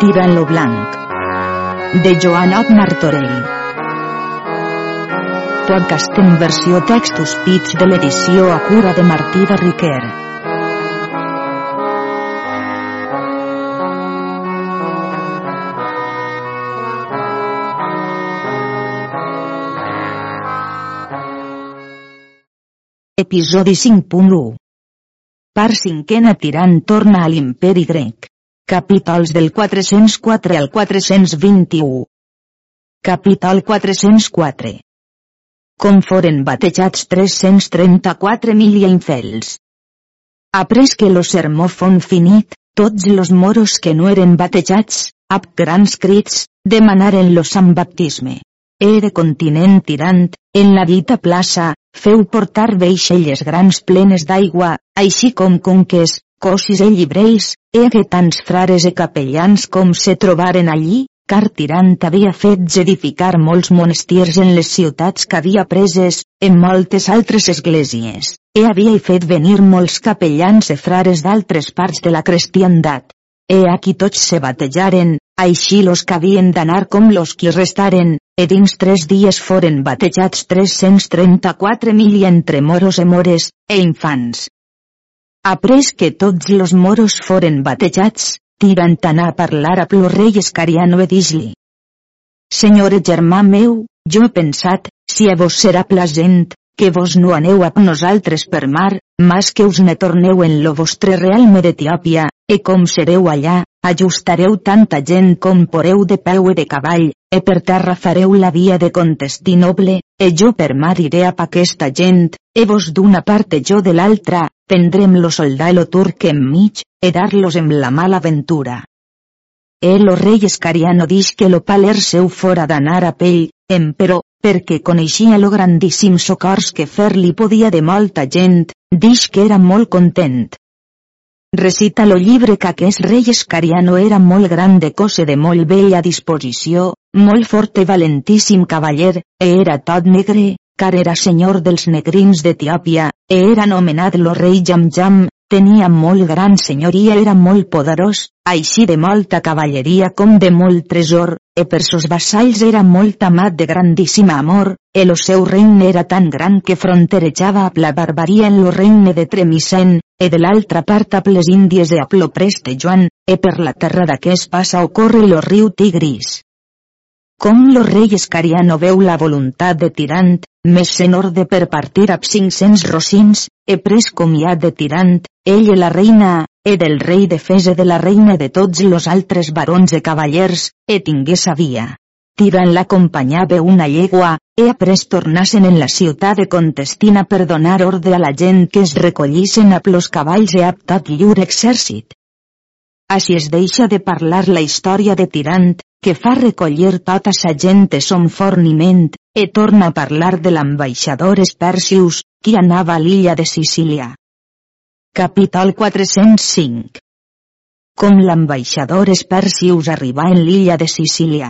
Tirant lo blanc. De Joanot Martorell. Podcast en versió textos pits de l'edició a cura de Martí de Riquer. Episodi 5.1 Part cinquena tirant torna a l'imperi grec. Capítols del 404 al 421. Capítol 404. Com foren batejats 334.000 infels. Après que lo sermó fon finit, tots los moros que no eren batejats, amb grans crits, demanaren lo sant baptisme. Era continent tirant, en la dita plaça, feu portar veixelles grans plenes d'aigua, així com conques, cosis i llibreis, e que tants frares i capellans com se trobaren allí, car Tirant havia fet edificar molts monestirs en les ciutats que havia preses, en moltes altres esglésies, e havia fet venir molts capellans i frares d'altres parts de la cristiandat. E aquí tots se batejaren, així los que havien d'anar com los qui restaren, e dins tres dies foren batejats 334.000 entre moros e mores, e infants. Après que tots los moros foren batejats, tirant anar a parlar a lo rei Escariano e dis-li. Senyore germà meu, jo he pensat, si a vos serà plasent, que vos no aneu a nosaltres per mar, mas que us ne torneu en lo vostre realme d'Etiòpia, e com sereu allà, ajustareu tanta gent com poreu de peu e de cavall, e per terra fareu la via de Contestinoble, e jo per mar iré a aquesta gent, e vos d'una part e jo de l'altra, prendrem lo soldà lo turc enmig, e dar-los en la mala ventura. E lo rei Escariano dix que lo paler seu fora d'anar a pell, emperò, perquè coneixia lo grandíssim socors que fer-li podia de molta gent, dix que era molt content. Recita lo llibre que aquest rei Escariano era molt gran de cose de molt bella disposició, molt fort i valentíssim cavaller, e era tot negre, car era senyor dels negrins d'Etiòpia, e era anomenat lo rei Jamjam, tenia molt gran senyoria era molt poderós, així de molta cavalleria com de molt tresor, e per sos vassalls era molt amat de grandíssim amor, e lo seu regne era tan gran que fronterejava a la barbaria en lo regne de Tremisen, e de l'altra part a les Índies e a preste Joan, e per la terra d'aquest passa ocorre lo riu Tigris. Com lo rei Escariano veu la voluntat de Tirant, més en orde per partir amb 500 rocins, e pres comiat de Tirant, ell i la reina, e del rei de Fese de la reina de tots los altres barons e cavallers, e tingué sabia. Tirant l'acompanyava una llegua, e après tornassen en la ciutat de Contestina per donar ordre a la gent que es recollissen a plos cavalls e a tot llur exèrcit. Així es deixa de parlar la història de Tirant, que fa recollir tota sa gent son forniment, e torna a parlar de l'ambaixador Espercius, qui anava a l'illa de Sicília. Capítol 405 Com l'ambaixador Espercius arribà en l'illa de Sicília.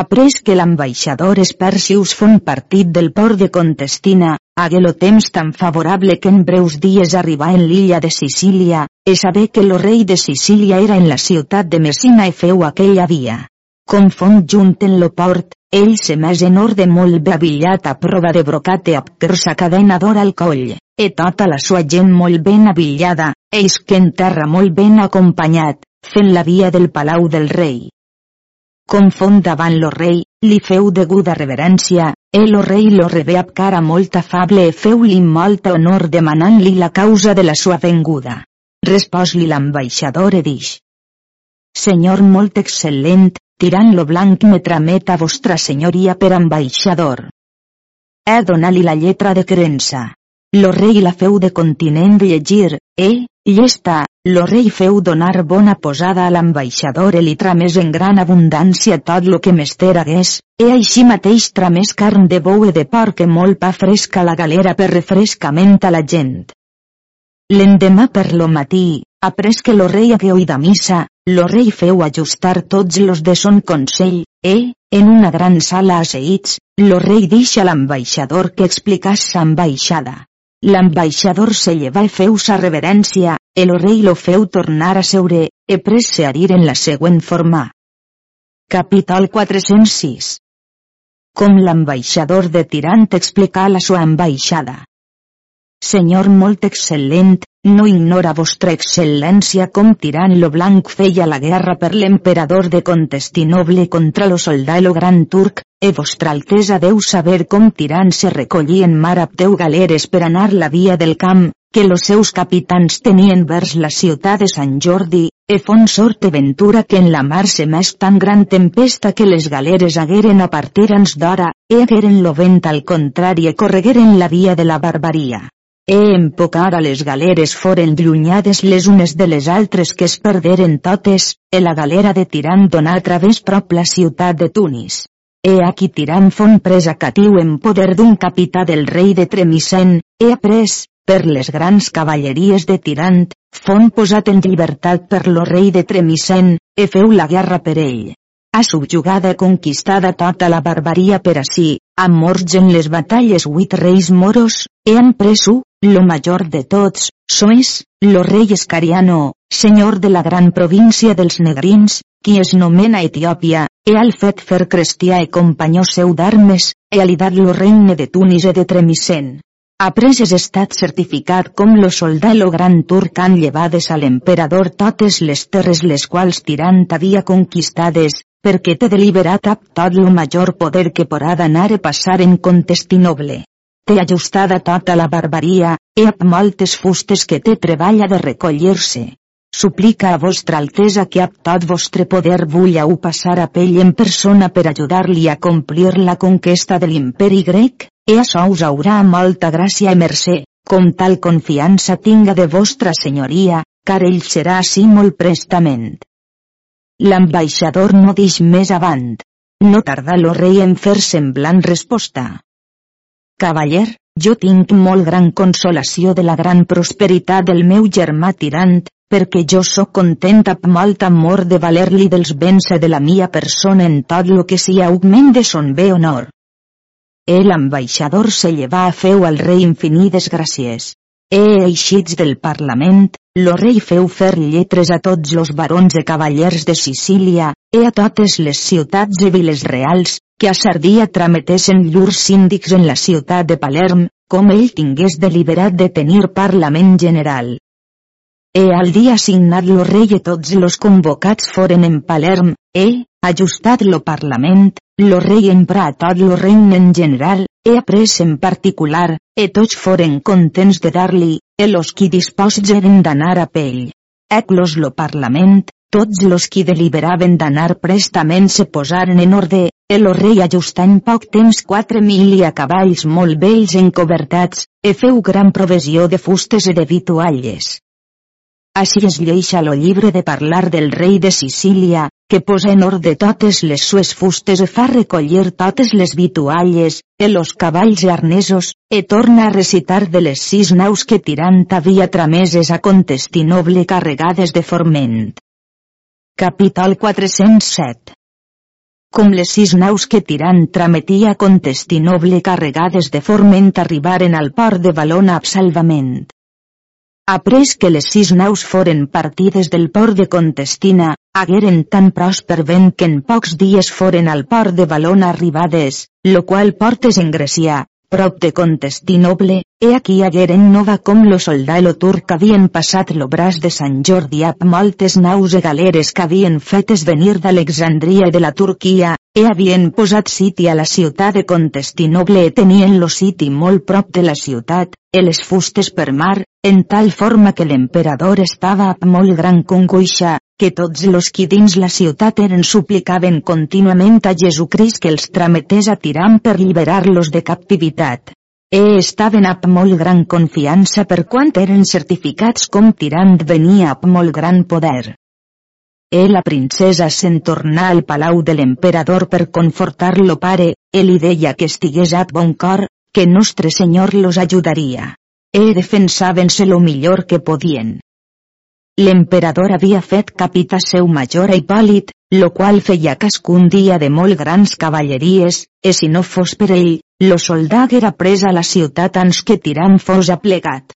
Après que l'ambaixador Espercius fon partit del port de Contestina, hagué lo temps tan favorable que en breus dies arribà en l'illa de Sicília, e saber que lo rei de Sicília era en la ciutat de Messina e feu aquella via. Com fon junt en lo port, ell se més en orde molt bé abillat a prova de brocat e apter sa cadena d'or al coll, e tota la sua gent molt ben abillada, eis que en terra molt ben acompanyat, fent la via del palau del rei. Com davant lo rei, li feu deguda reverència, el lo rei lo rebé amb cara molt afable e feu-li molt honor demanant-li la causa de la sua venguda. Respòs-li l'ambaixador e dix. Senyor molt excel·lent, tirant lo blanc me tramet a vostra senyoria per ambaixador. He donat-li la lletra de creença. Lo rei la feu de continent llegir, eh, llesta, lo rei feu donar bona posada a l'ambaixador i li tramés en gran abundància tot lo que mester hagués, e així mateix tramés carn de bou i de porc i molt pa fresca a la galera per refrescament a la gent. L'endemà per lo matí, après que lo rei hagué oïda missa, lo rei feu ajustar tots los de son consell, e, en una gran sala asseïts, lo rei deixa l'ambaixador que explicàs ambaixada. L'ambaixador se lleva i feu sa reverència, el rei lo feu tornar a seure, e presse a dir en la següent forma. Capítol 406 Com l'ambaixador de Tirant explica la sua ambaixada. Senyor molt excel·lent, no ignora vostra excel·lència com tirant lo blanc feia la guerra per l'emperador de Contestinoble contra lo soldalo gran turc, e vostra altesa deu saber com tirant se recollien mar ab deu galeres per anar la via del camp, que los seus capitans tenien vers la ciutat de Sant Jordi, e fon sorte ventura que en la mar se més tan gran tempesta que les galeres hagueren a partir ans d'hora, e hagueren lo vent al contrari e corregueren la via de la barbaria. E en hora les galeres foren llunyades les unes de les altres que es perderen totes, e la galera de Tirant donà a través prop la ciutat de Tunis. E aquí Tirant fon presa catiu en poder d'un capità del rei de Tremisen, e après, per les grans cavalleries de Tirant, fon posat en llibertat per lo rei de Tremisen, e feu la guerra per ell. Ha subjugada conquistada tota la barbaria per ací, han morts en les batalles huit reis moros, e han preso, lo major de tots, sois, lo rei Escariano, senyor de la gran província dels negrins, qui es nomena Etiòpia, e al fet fer cristià e companyó seu d'armes, e alidat lo regne de Tunis e de Tremisen. Après és estat certificat com lo soldat lo gran turc han llevades a l'emperador totes les terres les quals Tirant havia conquistades, perquè té deliberat ap tot lo major poder que porà d'anar a passar en Contestinoble té ajustada tota la barbaria, e ap moltes fustes que té treballa de recollir-se. Suplica a vostra altesa que ap tot vostre poder vulleu passar a pell en persona per ajudar-li a complir la conquesta de l'imperi grec, e això us haurà molta gràcia i mercè, com tal confiança tinga de vostra senyoria, car ell serà així molt prestament. L'ambaixador no dix més avant. No tarda lo rei en fer semblant resposta. Cavaller, jo tinc molt gran consolació de la gran prosperitat del meu germà tirant, perquè jo sóc content amb molt amor de valer-li dels béns de la mia persona en tot lo que sia augment de son bé honor. El ambaixador se lleva a feu al rei infinides gràcies. E eixits del Parlament, lo rei feu fer lletres a tots los barons de cavallers de Sicília, e a totes les ciutats i viles reals, que a Sardia trametessin llurs síndics en la ciutat de Palerm, com ell tingués deliberat de tenir Parlament General. E al dia signat lo rei i tots los convocats foren en Palerm, e, ajustat lo Parlament, lo rei emprà tot lo regne en general, e après en particular, e tots foren contents de dar-li, e los qui disposts eren d'anar a pell. Eclos lo Parlament, tots los qui deliberaven d'anar prestament se posaren en orde, el rei ajustà en poc temps quatre mil i a cavalls molt vells encobertats, e feu gran provisió de fustes i de vitualles. Així es lleixa lo llibre de parlar del rei de Sicília, que posa en ordre totes les sues fustes e fa recollir totes les vitualles, e los cavalls i arnesos, e torna a recitar de les sis naus que Tirant havia trameses a Contestinoble carregades de forment. Capítol 407 com les sis naus que Tirant trametia a Contestinoble carregades de forment arribaren al port de Valona amb salvament. Après que les sis naus foren partides del port de Contestina, hagueren tan pròsper vent que en pocs dies foren al port de Valona arribades, lo qual portes en Grecia, prop de Contestinoble, he aquí hagueren nova com lo soldalo turc havien passat lo braç de Sant Jordi amb moltes naus e galeres que havien fetes venir d'Alexandria i de la Turquia, e havien posat siti a la ciutat de Contestinoble e tenien lo siti molt prop de la ciutat, e les fustes per mar, en tal forma que l'emperador estava amb molt gran congoixa, que tots los qui dins la ciutat eren suplicaven contínuament a Jesucrist que els trametés a Tiram per lliberar-los de captivitat. E estaven amb molt gran confiança per quant eren certificats com Tirant venia amb molt gran poder. E la princesa se'n tornà al palau de l'emperador per confortar-lo pare, e li deia que estigués a bon cor, que nostre senyor los ajudaria. E defensaven-se lo millor que podien. L'emperador havia fet capità seu major a Hipòlit, lo qual feia cascun dia de molt grans cavalleries, e si no fos per ell, lo soldat era pres a la ciutat ans que Tirant fos aplegat.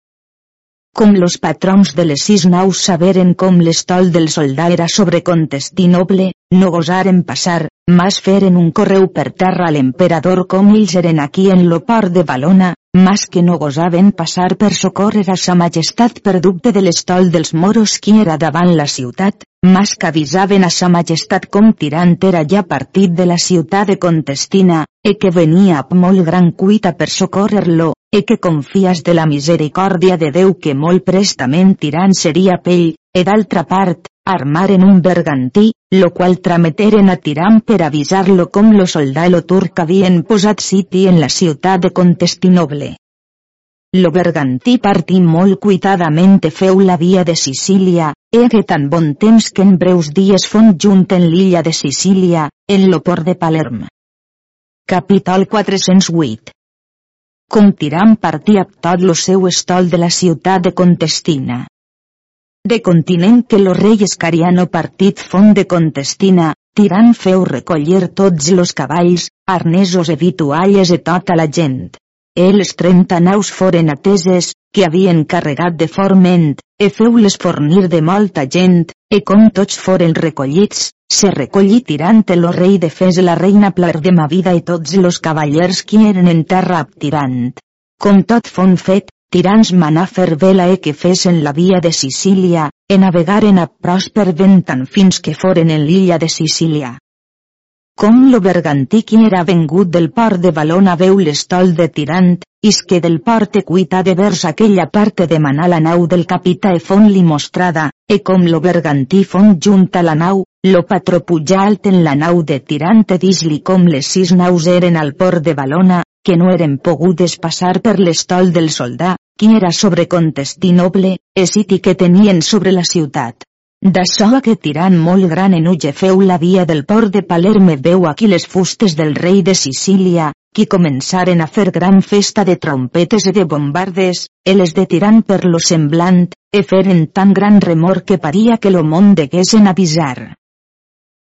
Com los patrons de les sis naus saberen com l'estol del soldà era sobre Contestinoble, no gosaren passar, mas feren un correu per terra a l'emperador com ells eren aquí en lo port de Balona, mas que no gosaven passar per socórrer a sa majestat per dubte de l'estol dels moros qui era davant la ciutat, mas que avisaven a sa majestat com tirant era ja partit de la ciutat de Contestina, e que venia amb molt gran cuita per socórrer-lo, e que confies de la misericòrdia de Déu que molt prestament tirant seria pell, e d'altra part, armaren un bergantí, lo qual trameteren a Tiram per avisar-lo com lo soldà turc havien posat siti en la ciutat de Contestinoble. Lo bergantí partí molt cuitadament feu la via de Sicília, que tan bon temps que en breus dies fon junt en l'illa de Sicília, en lo port de Palerm. Capital 408 Com Tiram amb tot lo seu estol de la ciutat de Contestina de continent que lo rei Escariano partit font de Contestina, tirant feu recollir tots los cavalls, arnesos e vitualles e tota la gent. Els trenta naus foren ateses, que havien carregat de forment, e feu-les fornir de molta gent, e com tots foren recollits, se recollí tirant lo rei de Fes la reina Plardemavida i tots los cavallers qui eren en terra tirant. Com tot fon fet, tirans manà fer vela e que fesen la via de Sicília, e navegaren a pròsper ventant fins que foren en l'illa de Sicília. Com lo bergantí qui era vengut del port de Balona veu l'estol de tirant, is que del port e cuita de vers aquella parte de manar la nau del capità e fon li mostrada, e com lo bergantí fon junt a la nau, lo patró alt en la nau de tirant e dis-li com les sis naus eren al port de Balona, que no eren pogudes passar per l'estol del soldà, qui era sobre Contestinoble, e siti que tenien sobre la ciutat. D'això que tirant molt gran en uge feu la via del port de Palerme veu aquí les fustes del rei de Sicília, qui començaren a fer gran festa de trompetes i de bombardes, e les de tirant per lo semblant, e feren tan gran remor que paria que lo món deguesen avisar.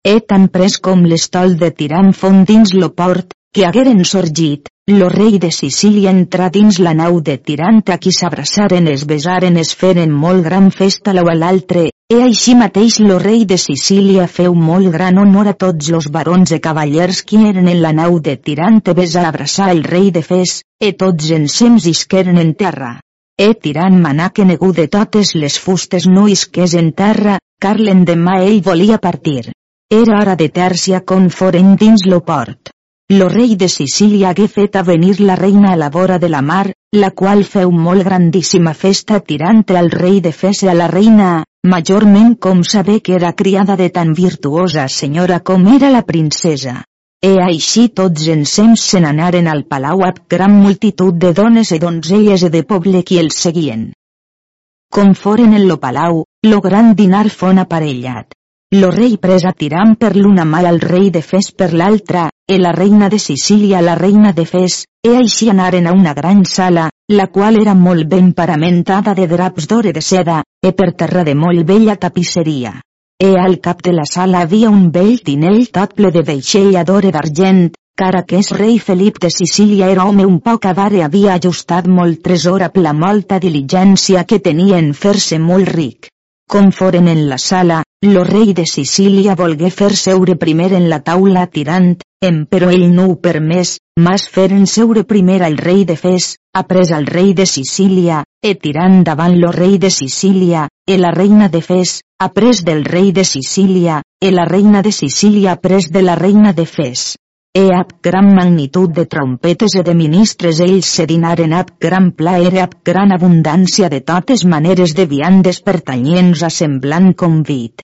E tan pres com l'estol de tirant fon dins lo port, que hagueren sorgit, lo rei de Sicília entrà dins la nau de Tirant a qui s'abraçaren es besaren es feren molt gran festa l'au a l'altre, e així mateix lo rei de Sicília feu molt gran honor a tots los barons e cavallers qui eren en la nau de Tirant e besa abraçar el rei de Fes, e tots ensems isqueren en terra. E Tirant manà que negu de totes les fustes no isqués en terra, car l'endemà ell volia partir. Era hora de tèrcia con foren dins lo port. Lo rei de Sicília hagué fet a venir la reina a la vora de la mar, la qual feu molt grandíssima festa tirant al rei de Fese a la reina, majorment com saber que era criada de tan virtuosa senyora com era la princesa. E així tots ensems se n'anaren al palau amb gran multitud de dones e donzelles e de poble qui els seguien. Com foren en lo palau, lo gran dinar fon aparellat. Lo rei pres a Tiram per l'una mà al rei de Fes per l'altra, e la reina de Sicília la reina de Fes, e així anaren a una gran sala, la qual era molt ben paramentada de draps d'ore de seda, e per terra de molt bella tapisseria. E al cap de la sala havia un vell tinell tot ple de veixella d'ore d'argent, cara que és rei Felip de Sicília era home un poc avar i havia ajustat molt tresor a la molta diligència que tenia en fer-se molt ric. Com foren en la sala, lo rei de Sicília volgué fer seure primer en la taula tirant, em però ell no ho permès, mas feren seure primer al rei de Fes, après al rei de Sicília, e tirant davant lo rei de Sicília, e la reina de Fes, après del rei de Sicília, e la reina de Sicília après de la reina de Fes. E ab gran magnitud de trompetes e de ministres ells se dinaren ab gran plaer e ab gran abundància de totes maneres de viandes pertanyents a semblant convit.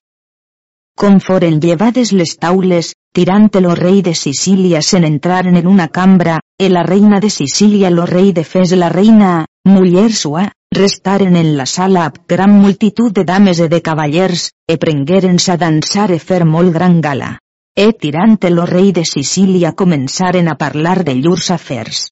Com foren llevades les taules, tirant lo rei de Sicília se n'entraren en una cambra, e la reina de Sicília lo rei de Fes la reina, muller sua, restaren en la sala ab gran multitud de dames e de cavallers, e prengueren-se a dansar e fer molt gran gala e tirant lo rei de Sicília començaren a parlar de llurs afers.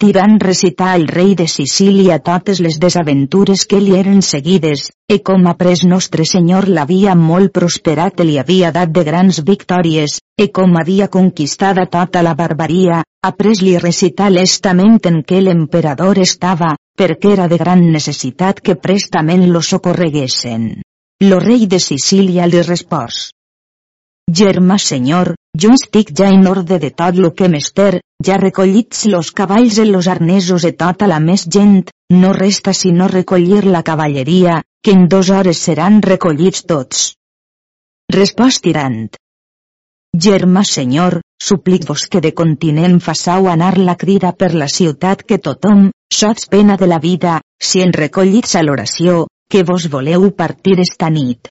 Tirant recitar al rei de Sicília totes les desaventures que li eren seguides, e com après nostre senyor l'havia molt prosperat i li havia dat de grans victòries, e com havia conquistada tota la barbaria, après li recitar l'estament en què l'emperador estava, perquè era de gran necessitat que prestament lo socorreguessen. Lo rei de Sicília li respòs. Germà senyor, jo estic ja en ordre de tot lo que mester, ja recollits los cavalls en los arnesos e tota la més gent, no resta sinó recollir la cavalleria, que en dos hores seran recollits tots. Respòs tirant. Germà senyor, suplic-vos que de continent façau anar la crida per la ciutat que tothom, sots pena de la vida, si en recollits a l'oració, que vos voleu partir esta nit.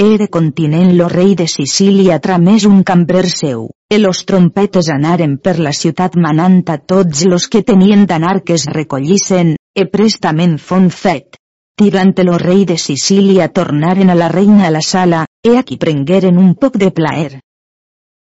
Ere continent lo rei de Sicília tramés un cambrer seu, e los trompetes anaren per la ciutat manant a tots los que tenien d'anar que es recollissen, e prestament fon fet. Tirant lo rei de Sicília tornaren a la reina a la sala, e aquí prengueren un poc de plaer.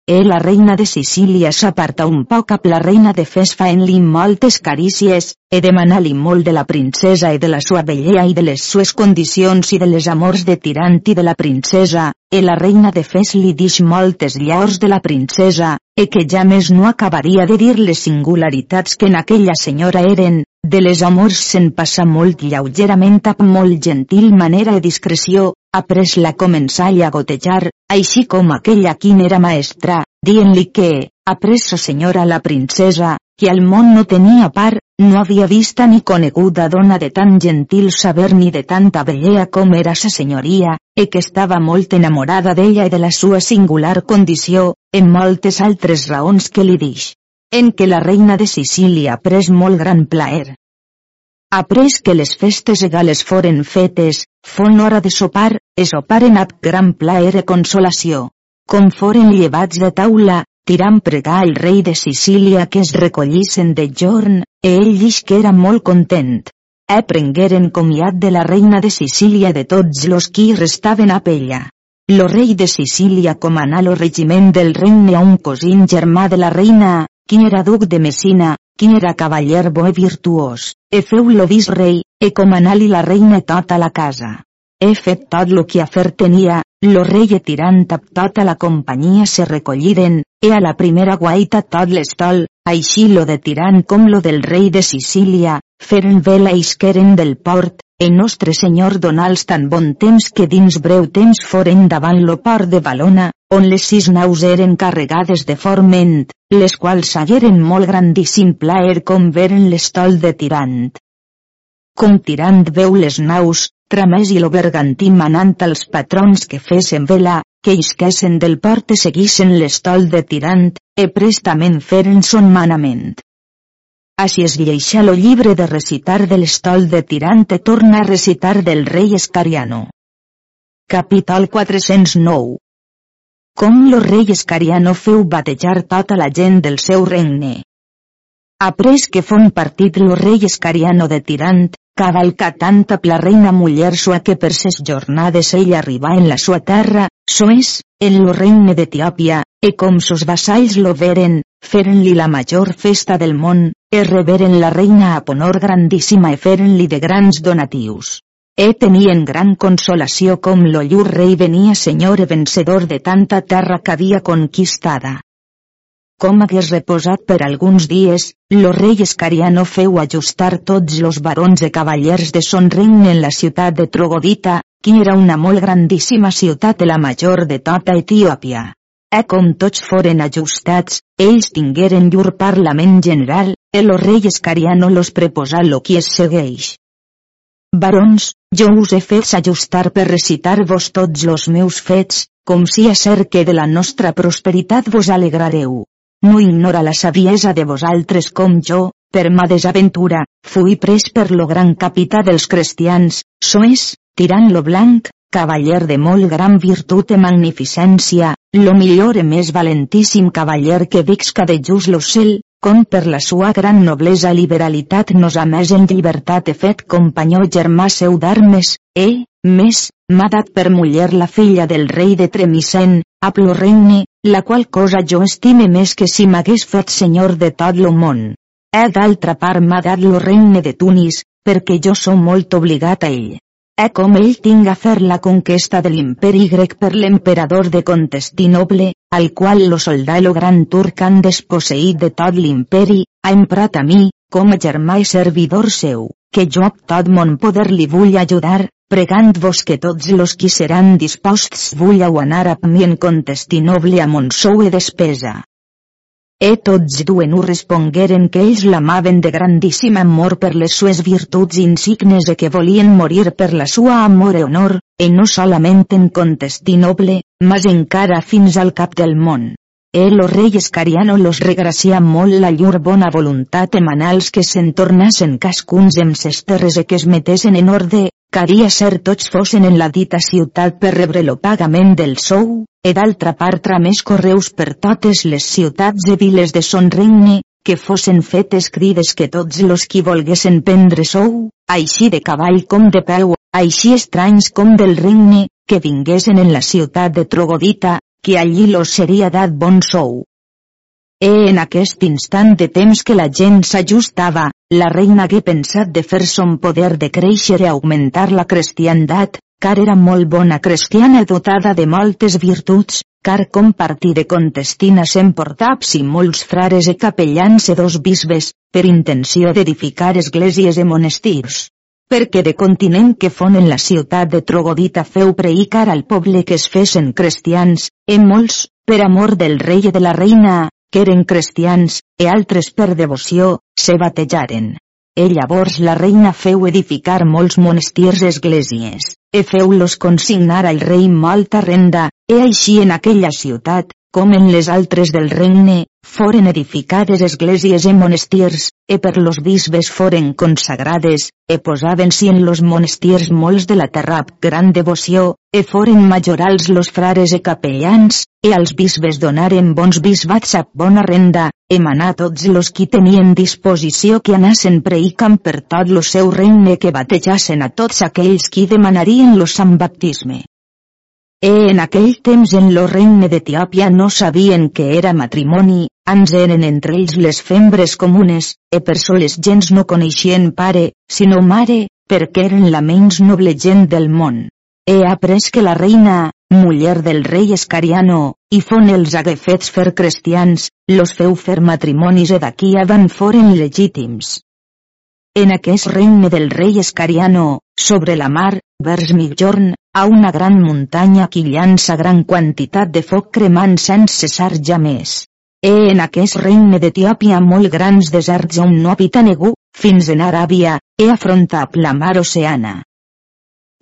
E la reina de Sicília s'aparta un poc amb la reina de Fes faent-li moltes carícies, e demana-li molt de la princesa i de la sua bellea i de les sues condicions i de les amors de tirant i de la princesa, e la reina de Fes li dix moltes llaors de la princesa, e que ja més no acabaria de dir les singularitats que en aquella senyora eren, de les amors se'n passa molt lleugerament amb molt gentil manera i discreció, après la començà a gotejar, així com aquella quin era maestra, dient-li que, après sa senyora la princesa, que al món no tenia par, no havia vista ni coneguda dona de tan gentil saber ni de tanta bellea com era sa senyoria, e que estava molt enamorada d'ella i de la sua singular condició, en moltes altres raons que li dix. En que la reina de Sicília pres molt gran plaer, Après que les festes egales foren fetes, fon hora de sopar, e soparen ab gran plaer e consolació. Com foren llevats de taula, tirant pregar el rei de Sicília que es recollissen de jorn, e ell dix que era molt content. E prengueren comiat de la reina de Sicília de tots los qui restaven a ella. Lo rei de Sicília comanà lo regiment del regne a un cosín germà de la reina, qui era duc de Messina, qui era cavaller bo e virtuós, e feu-lo e comanà-li la reina tota la casa. He fet lo que a fer tenia, lo rei e tirant tota la companyia se recolliren, e a la primera guaita tot l'estol, així lo de tirant com lo del rei de Sicília, feren vela isqueren del port, e nostre senyor donals tan bon temps que dins breu temps foren davant lo port de Balona, on les sis naus eren carregades de forment, les quals hagueren molt grandíssim plaer com veren l'estol de tirant. Com tirant veu les naus, tramès i lo bergantí manant als patrons que fesen vela, que isquessen del port i seguissen l'estol de tirant, e prestament feren son manament. Així es lleixa lo llibre de recitar de l'estol de tirant torna a recitar del rei Escariano. Capital 409 com lo rei Escariano feu batejar tota la gent del seu regne. Après que fon partit lo rei Escariano de Tirant, cavalca tanta la reina muller sua que per ses jornades ell arriba en la sua terra, soes, en lo regne d'Etiòpia, e com sos vassalls lo veren, feren-li la major festa del món, e reveren la reina a honor grandíssima e feren-li de grans donatius. E tenien gran consolació com lo llur rei venia senyor e vencedor de tanta terra que havia conquistada. Com hagués reposat per alguns dies, lo rei Escariano feu ajustar tots los barons e cavallers de son regne en la ciutat de Trogodita, que era una molt grandíssima ciutat de la major de tota Etiòpia. E com tots foren ajustats, ells tingueren llur parlament general, e lo rei Escariano los preposà lo qui es segueix. Barons, jo us he fet ajustar per recitar-vos tots los meus fets, com si a ser que de la nostra prosperitat vos alegrareu. No ignora la saviesa de vosaltres com jo, per ma desaventura, fui pres per lo gran capità dels cristians, soes, tirant lo blanc, cavaller de molt gran virtut i magnificència, lo millor i més valentíssim cavaller que vixca de just lo cel, com per la sua gran noblesa i liberalitat nos ha més en llibertat he fet companyó germà seu d'armes, e, més, m'ha dat per muller la filla del rei de Tremisen, a regne, la qual cosa jo estime més que si m'hagués fet senyor de tot lo món. E d'altra part m'ha dat lo regne de Tunis, perquè jo som molt obligat a ell. E com ell tinga fer la conquesta de l'imperi grec per l'emperador de Contestinoble, al qual lo soldà lo gran turc han desposseït de tot l'imperi, ha emprat a mi, com a germà i servidor seu, que jo amb tot mon poder li vull ajudar, pregant-vos que tots los qui seran disposts vulleu anar a mi en contestinoble a mon sou e despesa. E tots duen ho respongueren que ells l'amaven de grandíssim amor per les sues virtuts insignes e que volien morir per la sua amor e honor, e no solament en contestinoble, mas encara fins al cap del món. El o rei Escariano los regracia molt la llur bona voluntat emanals que se'n tornassen cascuns amb ses terres e que es metessin en orde, caria ser tots fossin en la dita ciutat per rebre lo pagament del sou, e d'altra part més correus per totes les ciutats e viles de son regne, que fossin fetes crides que tots los qui volguessin prendre sou, així de cavall com de peu, així estranys com del regne, que vinguessin en la ciutat de Trogodita, que allí los seria dat bon sou. E en aquest instant de temps que la gent s'ajustava, la reina hagué pensat de fer son poder de créixer i augmentar la cristiandat, car era molt bona cristiana dotada de moltes virtuts, car compartí de contestina s'emportaps i molts frares e capellans e dos bisbes, per intenció d'edificar esglésies e monestirs. Perquè de continent que fon en la ciutat de Trogodita feu preicar al poble que es fessin cristians, e molts, per amor del rei i de la reina, que eren cristians, e altres per devoció, se batejaren. E llavors la reina feu edificar molts monestirs esglésies, e feu-los consignar al rei molta renda, e així en aquella ciutat, com en les altres del regne, foren edificades esglésies e monestirs, e per los bisbes foren consagrades, e posaven-s'hi en los monestirs molts de la terra gran devoció, e foren majorals los frares e capellans, e als bisbes donaren bons bisbats a bona renda, e manà tots los qui tenien disposició que anassen preicant per tot lo seu regne que batejassen a tots aquells qui demanarien lo sant baptisme. E en aquell temps en lo regne d'Etiòpia no sabien que era matrimoni, ans eren entre ells les fembres comunes, e per so les gens no coneixien pare, sinó mare, perquè eren la menys noble gent del món. He après que la reina, muller del rei Escariano, i fon els hagué fer cristians, los feu fer matrimonis e d'aquí avant foren legítims. En aquest regne del rei Escariano, sobre la mar, vers mitjorn, a una gran muntanya qui llança gran quantitat de foc cremant sense cessar ja més. E en aquest regne d'Etiòpia molt grans deserts on no habita ningú, fins en Aràbia, e afronta la mar oceana.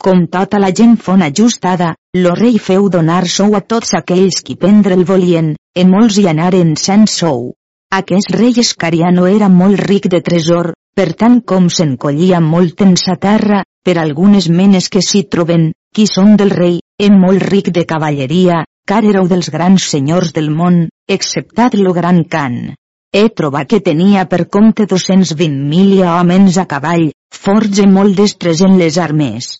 Com tota la gent fon ajustada, lo rei feu donar sou a tots aquells qui prendre el volien, e molts hi anaren sense sou. Aquest rei escariano era molt ric de tresor, per tant com se'n collia molt en sa terra, per algunes menes que s'hi troben, qui són del rei, en molt ric de cavalleria, car éreu dels grans senyors del món, exceptat lo gran Can. He trobat que tenia per compte 220.000 homes a cavall, forts i molt destres en les armes.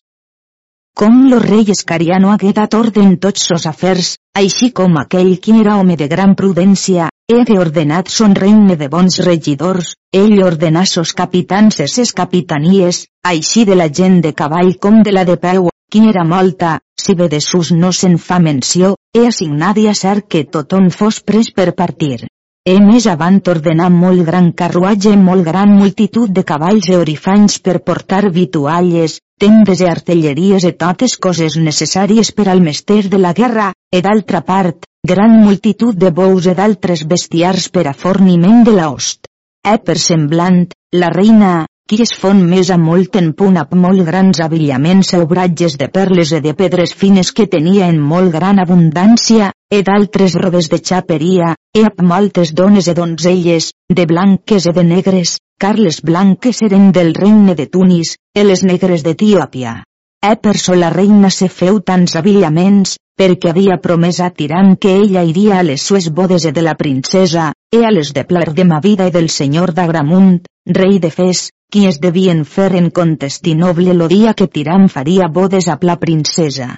Com lo rei Escariano hagué dat ordre en tots sos afers, així com aquell qui era home de gran prudència, he ordenat son regne de bons regidors, ell ordenà sos capitans e ses capitanies, així de la gent de cavall com de la de peu, qui era molta, si bé de sus no se'n fa menció, he assignat i a ser que tothom fos pres per partir. He més avant ordenar molt gran carruatge i molt gran multitud de cavalls e orifanys per portar vitualles, tendes i artelleries i totes coses necessàries per al mester de la guerra, e d'altra part, gran multitud de bous i d'altres bestiars per a forniment de l'host. E per semblant, la reina, qui es fon més a molt en punt amb molt grans avillaments o obratges de perles i de pedres fines que tenia en molt gran abundància, e d'altres robes de xaperia, e amb moltes dones e donzelles, de blanques e de negres, car les blanques eren del regne de Tunis, e les negres d'Etiòpia. E per so la reina se feu tants avillaments, perquè havia promès a Tiran que ella iria a les sues bodes de la princesa, e a les de Plar de Mavida i del senyor d'Agramunt, rei de Fes, qui es devien fer en contestinoble lo dia que Tiram faria bodes a la princesa.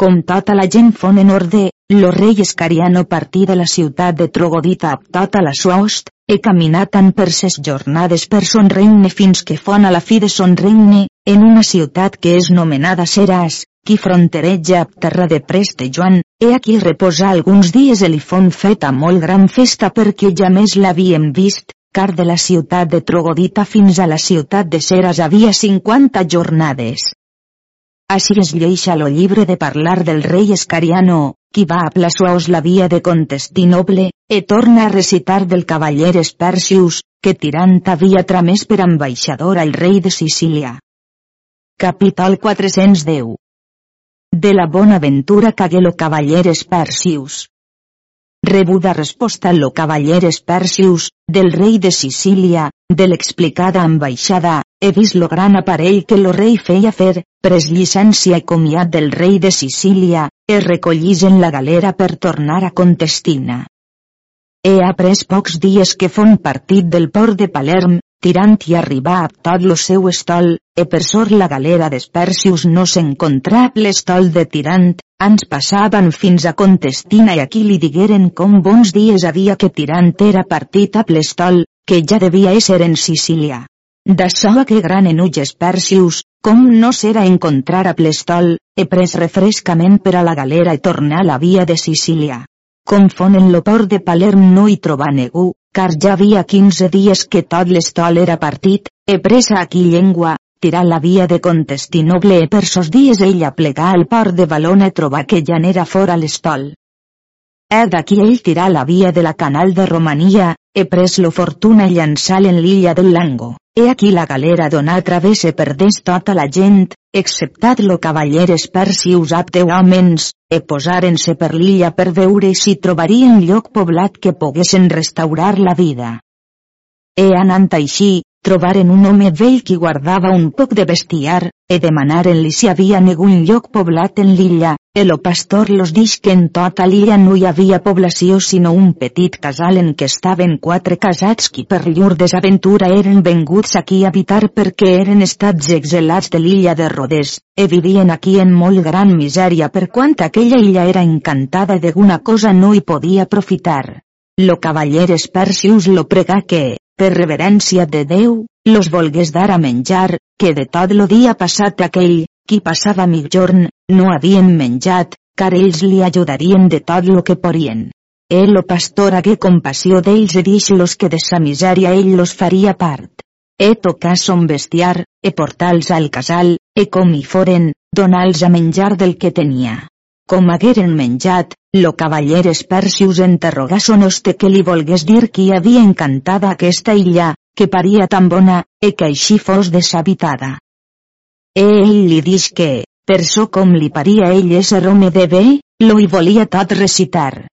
Com tota la gent fon en orde, lo rei Escariano partí de la ciutat de Trogodita a tota la sua host, he caminat tant per ses jornades per son regne fins que fon a la fi de son regne, en una ciutat que és nomenada Seràs, qui frontereja a terra de Preste Joan, he aquí reposar alguns dies el i fon feta molt gran festa perquè ja més l'havíem vist, car de la ciutat de Trogodita fins a la ciutat de Ceres havia 50 jornades. Així es lleixa lo llibre de parlar del rei Escariano, qui va a Plasuaos la via de Contestinoble, e torna a recitar del cavaller Espercius, que Tirant havia tramès per ambaixador al rei de Sicília. Capítol 410 De la bona ventura cagué lo cavaller Espercius. Rebuda resposta lo cavaller Espercius, del rei de Sicília, de l'explicada ambaixada, he vist lo gran aparell que lo rei feia fer, pres llicència i comiat del rei de Sicília, es recollís en la galera per tornar a Contestina. He après pocs dies que fon partit del port de Palerm, tirant i arribar a tot lo seu estol, e per sort la galera d'Espercius no s'encontrava l'estol de tirant, ans passaven fins a Contestina i aquí li digueren com bons dies havia que tirant era partit a l'estol, que ja devia ésser en Sicília. D'açò que gran enuig Espercius, com no serà encontrar a l'estol, he pres refrescament per a la galera i tornar a la via de Sicília. Confon en lo port de Palerm no hi trobar ningú, car ja havia 15 dies que tot l'estol era partit, he presa aquí llengua, tirar la via de Contestinoble e per sos dies ella plegà al port de Balona trobar que ja n'era fora l'estol. He d'aquí ell tirar la via de la canal de Romania, he pres lo fortuna llançar en l'illa del Lango. He aquí la galera donà travesse perdés tota la gent, exceptat lo cavaller Esperci usat de hòmens, e posaren-se per l'illa per veure si trobarien lloc poblat que poguessin restaurar la vida. E anant així, trobaren un home vell qui guardava un poc de bestiar, e demanaren-li si havia negun lloc poblat en l'illa, el pastor los dix que en tota l'illa no hi havia població sinó un petit casal en què estaven quatre casats qui per llur desaventura eren venguts aquí a habitar perquè eren estats exilats de l'illa de Rodes, e vivien aquí en molt gran misèria per quant aquella illa era encantada d'alguna cosa no hi podia aprofitar. Lo cavaller Espercius lo pregà que, per reverència de Déu, los volgués dar a menjar, que de tot lo dia passat aquell, qui passava migjorn, no havien menjat, car ells li ajudarien de tot lo que porien. El o pastor hagué compassió d'ells i dix-los que de sa misèria ell los faria part. E tocar son bestiar, e portals al casal, e com hi foren, donals a menjar del que tenia. Com hagueren menjat, lo cavaller Espercius enterrogà son hoste que li volgués dir qui havia encantada aquesta illa, que paria tan bona, e que així fos deshabitada. Ell li dix que, per so com li paria ell ésser home de bé, lo hi volia tot recitar.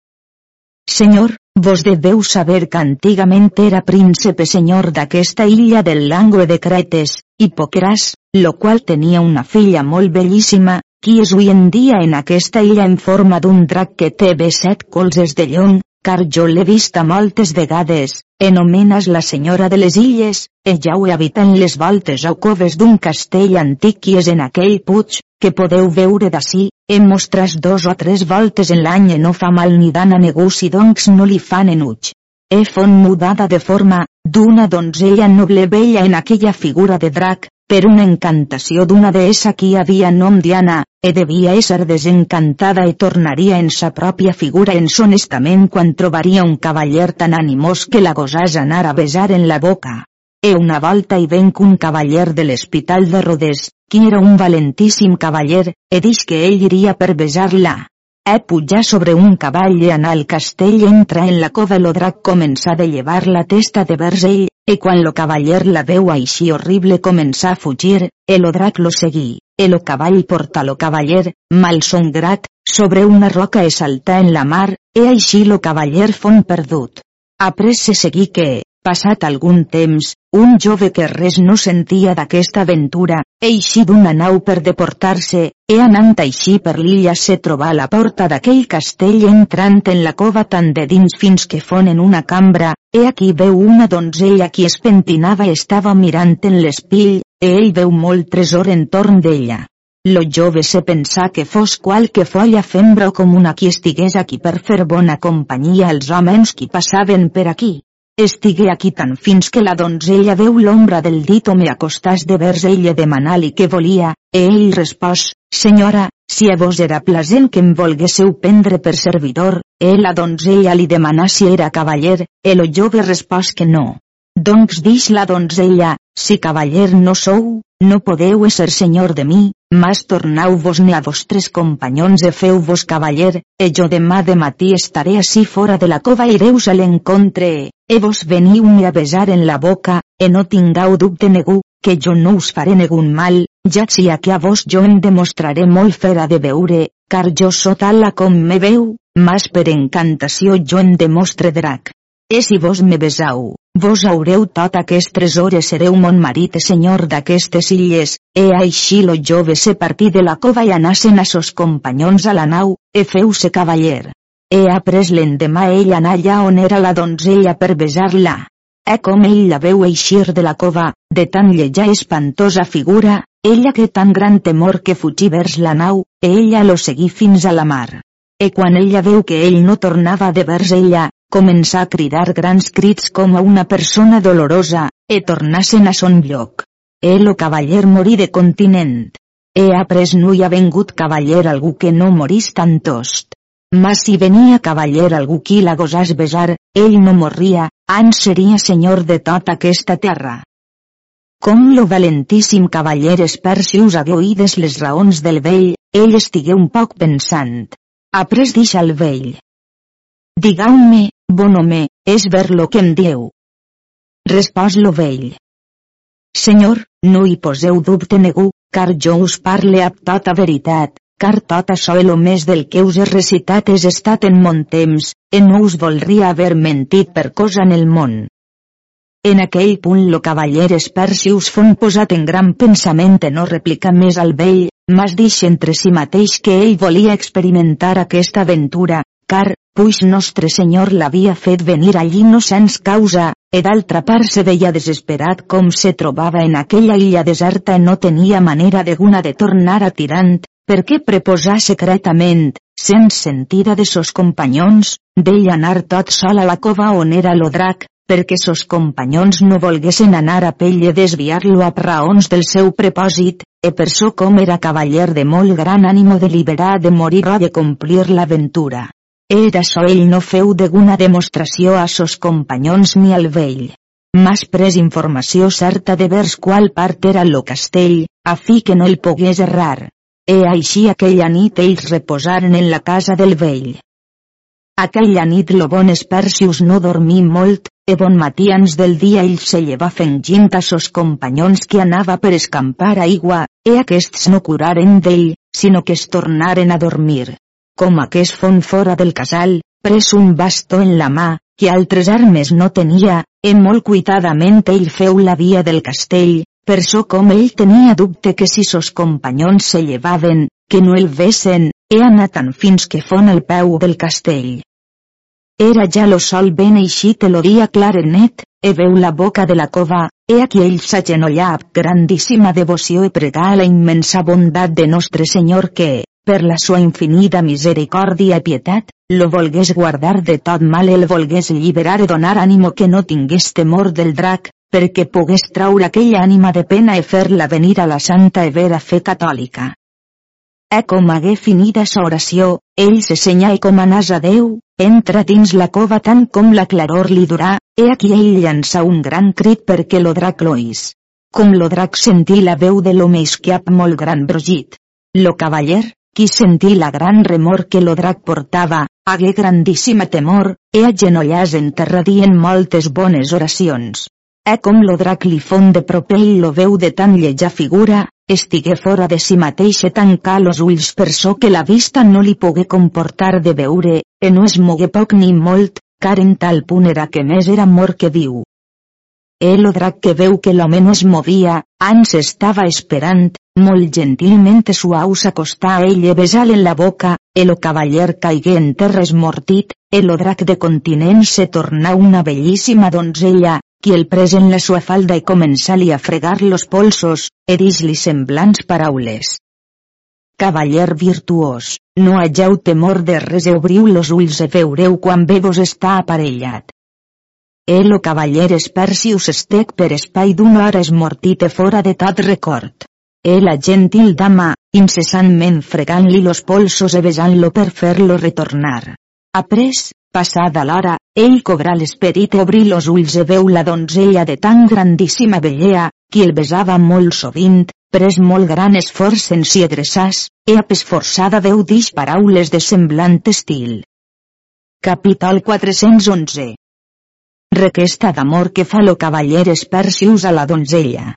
Senyor, vos deveu saber que antigament era príncipe senyor d'aquesta illa del Langue de Cretes, Hipocras, lo qual tenia una filla molt bellíssima, qui és avui en dia en aquesta illa en forma d'un drac que té bé set colzes de llong, car jo l'he vista moltes vegades, enomenes la senyora de les illes, ella ho habita en les voltes o coves d'un castell antic i és en aquell puig, que podeu veure d'ací, em mostres dos o tres voltes en l'any no fa mal ni dan a negoci doncs no li fan enuig. He font mudada de forma, d'una donzella noble bella en aquella figura de drac, per una encantació d'una deessa qui havia nom Diana, e devia ésser desencantada i tornaria en sa pròpia figura en son estament quan trobaria un cavaller tan animós que la gosàs anar a besar en la boca. E una volta hi venc un cavaller de l'hospital de Rodés, qui era un valentíssim cavaller, e dix que ell iria per besar-la. E pujar sobre un cavall i anar al castell entra en la cova lo drac començà de llevar la testa de vers ell, E quan lo cavaller la veu així horrible començà a fugir, el drac lo seguí, el cavall porta lo cavaller, mal grat, sobre una roca e saltà en la mar, e així lo cavaller fon perdut. Après se seguí que, Passat algun temps, un jove que res no sentia d'aquesta aventura, eixí d'una nau per deportar-se, e anant així per l'illa se trobà a la porta d'aquell castell entrant en la cova tan de dins fins que fonen una cambra, e aquí veu una donzella qui es pentinava estava mirant en l'espill, e ell veu molt tresor entorn d'ella. Lo jove se pensà que fos qualque folla fembra o comuna qui estigués aquí per fer bona companyia als homes qui passaven per aquí. Estigué aquí tan fins que la donzella veu l'ombra del dit home acostàs de vers ella demanar-li què volia, e ell respòs, senyora, si a vos era plasent que em volguésseu prendre per servidor, e la donzella li demanà si era cavaller, el jove respòs que no. Doncs dix la donzella, si cavaller no sou, no podeu ser senyor de mi, mas tornau-vos-ne a vostres companyons e feu-vos cavaller, e jo demà de matí estaré així fora de la cova i ireus a l'encontre, e vos veniu-me a besar en la boca, e no tingau dubte negu, que jo no us faré negun mal, ja si que a vos jo em demostraré molt fera de veure, car jo so tala com me veu, mas per encantació jo em demostre drac. E si vos me besau, vos haureu tot aquest tresor e sereu mon marit e senyor d'aquestes illes, e així lo jove se partí de la cova i anassen a sos companyons a la nau, e feu-se cavaller. E après l'endemà ell anà allà on era la donzella per besar-la. E com ell la veu eixir de la cova, de tan lleja espantosa figura, ella que tan gran temor que fugí vers la nau, ella lo seguí fins a la mar. E quan ella veu que ell no tornava de vers ella, començà a cridar grans crits com a una persona dolorosa, e tornassen a son lloc. El o cavaller morí de continent. He après no hi ha vengut cavaller algú que no morís tan tost. Mas si venia cavaller algú qui la gosàs besar, ell no morria, ans seria senyor de tota aquesta terra. Com lo valentíssim cavaller Espersius hagué oïdes les raons del vell, ell estigué un poc pensant. Après dix al vell. Digau-me, bon home, és ver lo que em dieu. Respòs lo vell. Senyor, no hi poseu dubte negu, car jo us parle amb tota veritat, car tot això el més del que us he recitat és estat en mon temps, e no us voldria haver mentit per cosa en el món. En aquell punt lo cavaller Espersius fon posat en gran pensament en no replicar més al vell, mas dix entre si mateix que ell volia experimentar aquesta aventura, car, puix nostre senyor l'havia fet venir allí no sens causa, e d'altra part se veia desesperat com se trobava en aquella illa deserta i no tenia manera deguna de tornar a Tirant, perquè preposar secretament, sens sentida de sos companyons, d'ell anar tot sol a la cova on era lo drac, perquè sos companyons no volguessin anar a pell i desviar-lo a raons del seu propòsit, e per so com era cavaller de molt gran ànimo deliberar de morir o de complir l'aventura. Era so ell no feu deguna demostració a sos companyons ni al vell. Mas pres informació certa de vers qual part era lo castell, a fi que no el pogués errar. E així aquella nit ells reposaren en la casa del vell. Aquella nit lo bon Espersius no dormí molt, e bon matians del dia ell se lleva fengint a sos companyons que anava per escampar aigua, e aquests no curaren d'ell, sinó que es tornaren a dormir. Com aquest fon fora del casal, pres un bastó en la mà, que altres armes no tenia, e molt cuitadament ell feu la via del castell, per so com ell tenia dubte que si sos companyons se llevaven, que no el vesen, he anat tan fins que fon el peu del castell. Era ja lo sol ben eixit lo dia clar i net, e veu la boca de la cova, e aquí ell s'agenollà amb grandíssima devoció i pregà a la immensa bondat de nostre Senyor que, per la sua infinida misericòrdia i pietat, lo volgués guardar de tot mal el volgués lliberar i donar ànimo que no tingués temor del drac, perquè pogués traure aquella ànima de pena i fer-la venir a la santa i vera fe catòlica. E com hagué finida sa oració, ell se senya i com anàs a Déu, entra dins la cova tant com la claror li durà, e aquí ell llança un gran crit perquè lo drac loís. Com lo drac sentí la veu de l'home isquiap molt gran brogit. Lo cavaller, qui sentí la gran remor que lo drac portava, hagué grandíssima temor, e agenollàs en terra dient moltes bones oracions. E com lo drac li fon de proper i lo veu de tan lleja figura, estigué fora de si mateix e tancà los ulls per so que la vista no li pogué comportar de veure, e no es mogué poc ni molt, car en tal punt era que més era mort que viu. El drac que veu que l'home no es movia, ans estava esperant, molt gentilment suau s'acostà a ell i besal en la boca, el cavaller caigué en terra esmortit, el drac de continent se tornà una bellíssima donzella, qui el pres en la sua falda i començà-li a fregar los polsos, e dis-li semblants paraules. Cavaller virtuós, no hageu temor de res e obriu los ulls e veureu quan bé vos està aparellat. El o cavaller Espersius estec per espai d'una hora esmortite fora de tot record. E la gentil dama, incessantment fregant-li los polsos e besant-lo per fer-lo retornar. Après, Passada l'hora, ell cobra l'esperit i obri los ulls i veu la donzella de tan grandíssima bellea, qui el besava molt sovint, pres molt gran esforç en si adreçàs, e apesforçada veu dix paraules de semblant estil. Capítol 411 Requesta d'amor que fa lo cavaller Espercius a la donzella.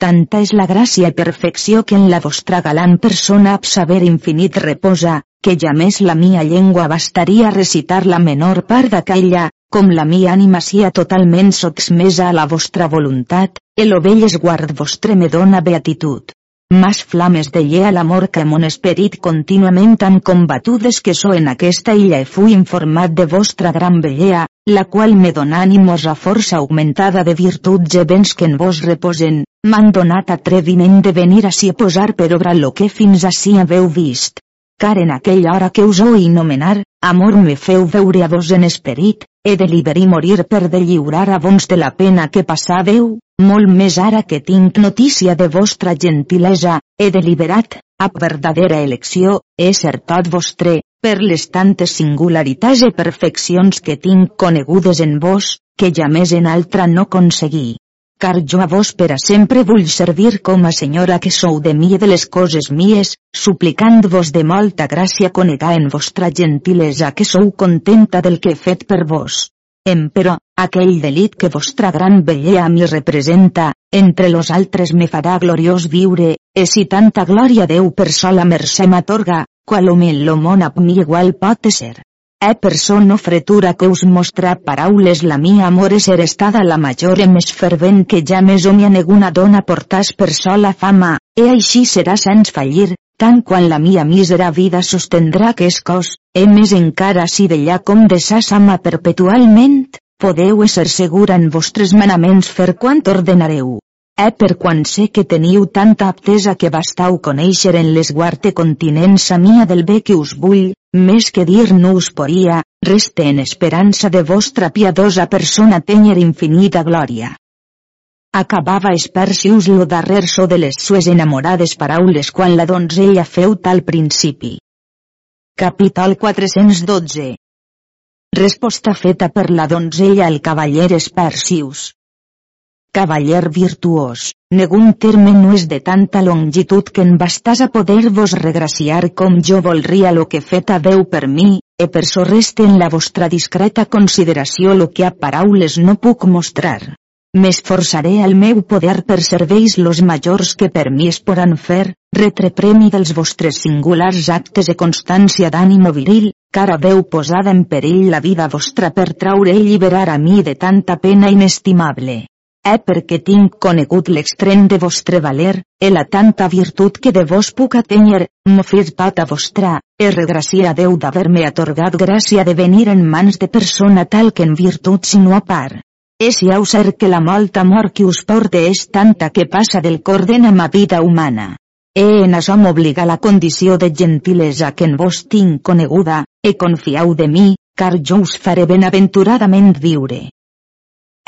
Tanta és la gràcia i perfecció que en la vostra galant persona ab saber infinit reposa, que ja més la mia llengua bastaria recitar la menor part d'aquella, com la mia ànima sia totalment sotsmesa a la vostra voluntat, el ovell esguard vostre me dona beatitud. Mas flames de llea l'amor que mon esperit contínuament tan combatudes que so en aquesta illa e fui informat de vostra gran bellea, la qual me dona ànimos a força augmentada de virtuts e béns que en vos reposen, m'han donat atreviment de venir ací a posar per obra lo que fins ací haveu vist. Car en aquella hora que us oi nomenar, amor me feu veure a vos en esperit, he de liberar i morir per de lliurar a vos de la pena que passàveu, molt més ara que tinc notícia de vostra gentilesa, he deliberat, a verdadera elecció, ser tot vostre, per les tantes singularitats i perfeccions que tinc conegudes en vos, que ja més en altra no conseguí car jo a vos per a sempre vull servir com a senyora que sou de mi de les coses mies, suplicant-vos de molta gràcia conegar en vostra gentilesa que sou contenta del que he fet per vos. Emperò, aquell delit que vostra gran bellea mi representa, entre los altres me farà gloriós viure, e si tanta glòria Déu per sola mercè m'atorga, qual en lo món a mi igual pot ser. E per son fretura que us mostra paraules la mia amor ser estada la major e més fervent que ja més o neguna dona portàs per sola fama, e així serà sens fallir, tant quan la mia mísera vida sostendrà que és cos, e més encara si d'ellà com de sa sama perpetualment, podeu ser segura en vostres manaments fer quant ordenareu. Eh per quan sé que teniu tanta aptesa que bastau conèixer en l'esguarte continença mia del bé que us vull, més que dir no us poria, reste en esperança de vostra piadosa persona tenyer infinita glòria. Acabava Espercius lo darrer so de les sues enamorades paraules quan la donzella feu tal principi. Capítol 412 Resposta feta per la donzella al cavaller Espercius cavaller virtuós, negun terme no és de tanta longitud que en bastàs a poder-vos regraciar com jo volria lo que fet Déu per mi, e per so reste en la vostra discreta consideració lo que a paraules no puc mostrar. M'esforçaré al meu poder per serveis los majors que per mi es poran fer, retre premi dels vostres singulars actes de constància d'ànimo viril, car haveu posada en perill la vida vostra per traure i lliberar a mi de tanta pena inestimable eh perquè tinc conegut l'extrem de vostre valer, e la tanta virtut que de vos puc atenyer, m'ho fes pata vostra, e regràcia a Déu d'haver-me atorgat gràcia de venir en mans de persona tal que en virtut sinó a part. E si heu ser que la molta amor que us porte és tanta que passa del corden a ma vida humana. E en això m'obliga la condició de gentilesa que en vos tinc coneguda, e confiau de mi, car jo us faré benaventuradament viure.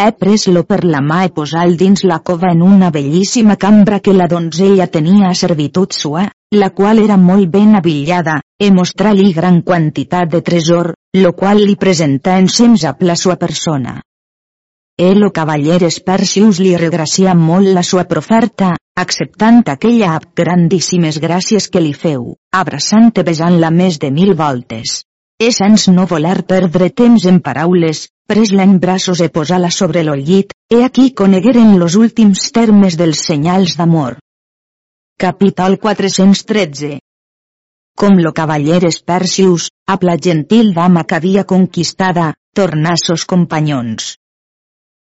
He pres-lo per la mà i posal dins la cova en una bellíssima cambra que la donzella tenia a servitud sua, la qual era molt ben avillada, e mostrà-li gran quantitat de tresor, lo qual li presentà ensems la sua persona. El o cavaller Espercius li regracia molt la sua proferta, acceptant aquella ab grandíssimes gràcies que li feu, abraçant i besant-la més de mil voltes. És sens no voler perdre temps en paraules, pres-la en braços e posar-la sobre lo llit, he aquí conegueren los últims termes dels senyals d'amor. Capítol 413 Com lo cavaller Espercius, a la gentil dama que havia conquistada, tornà sos companyons.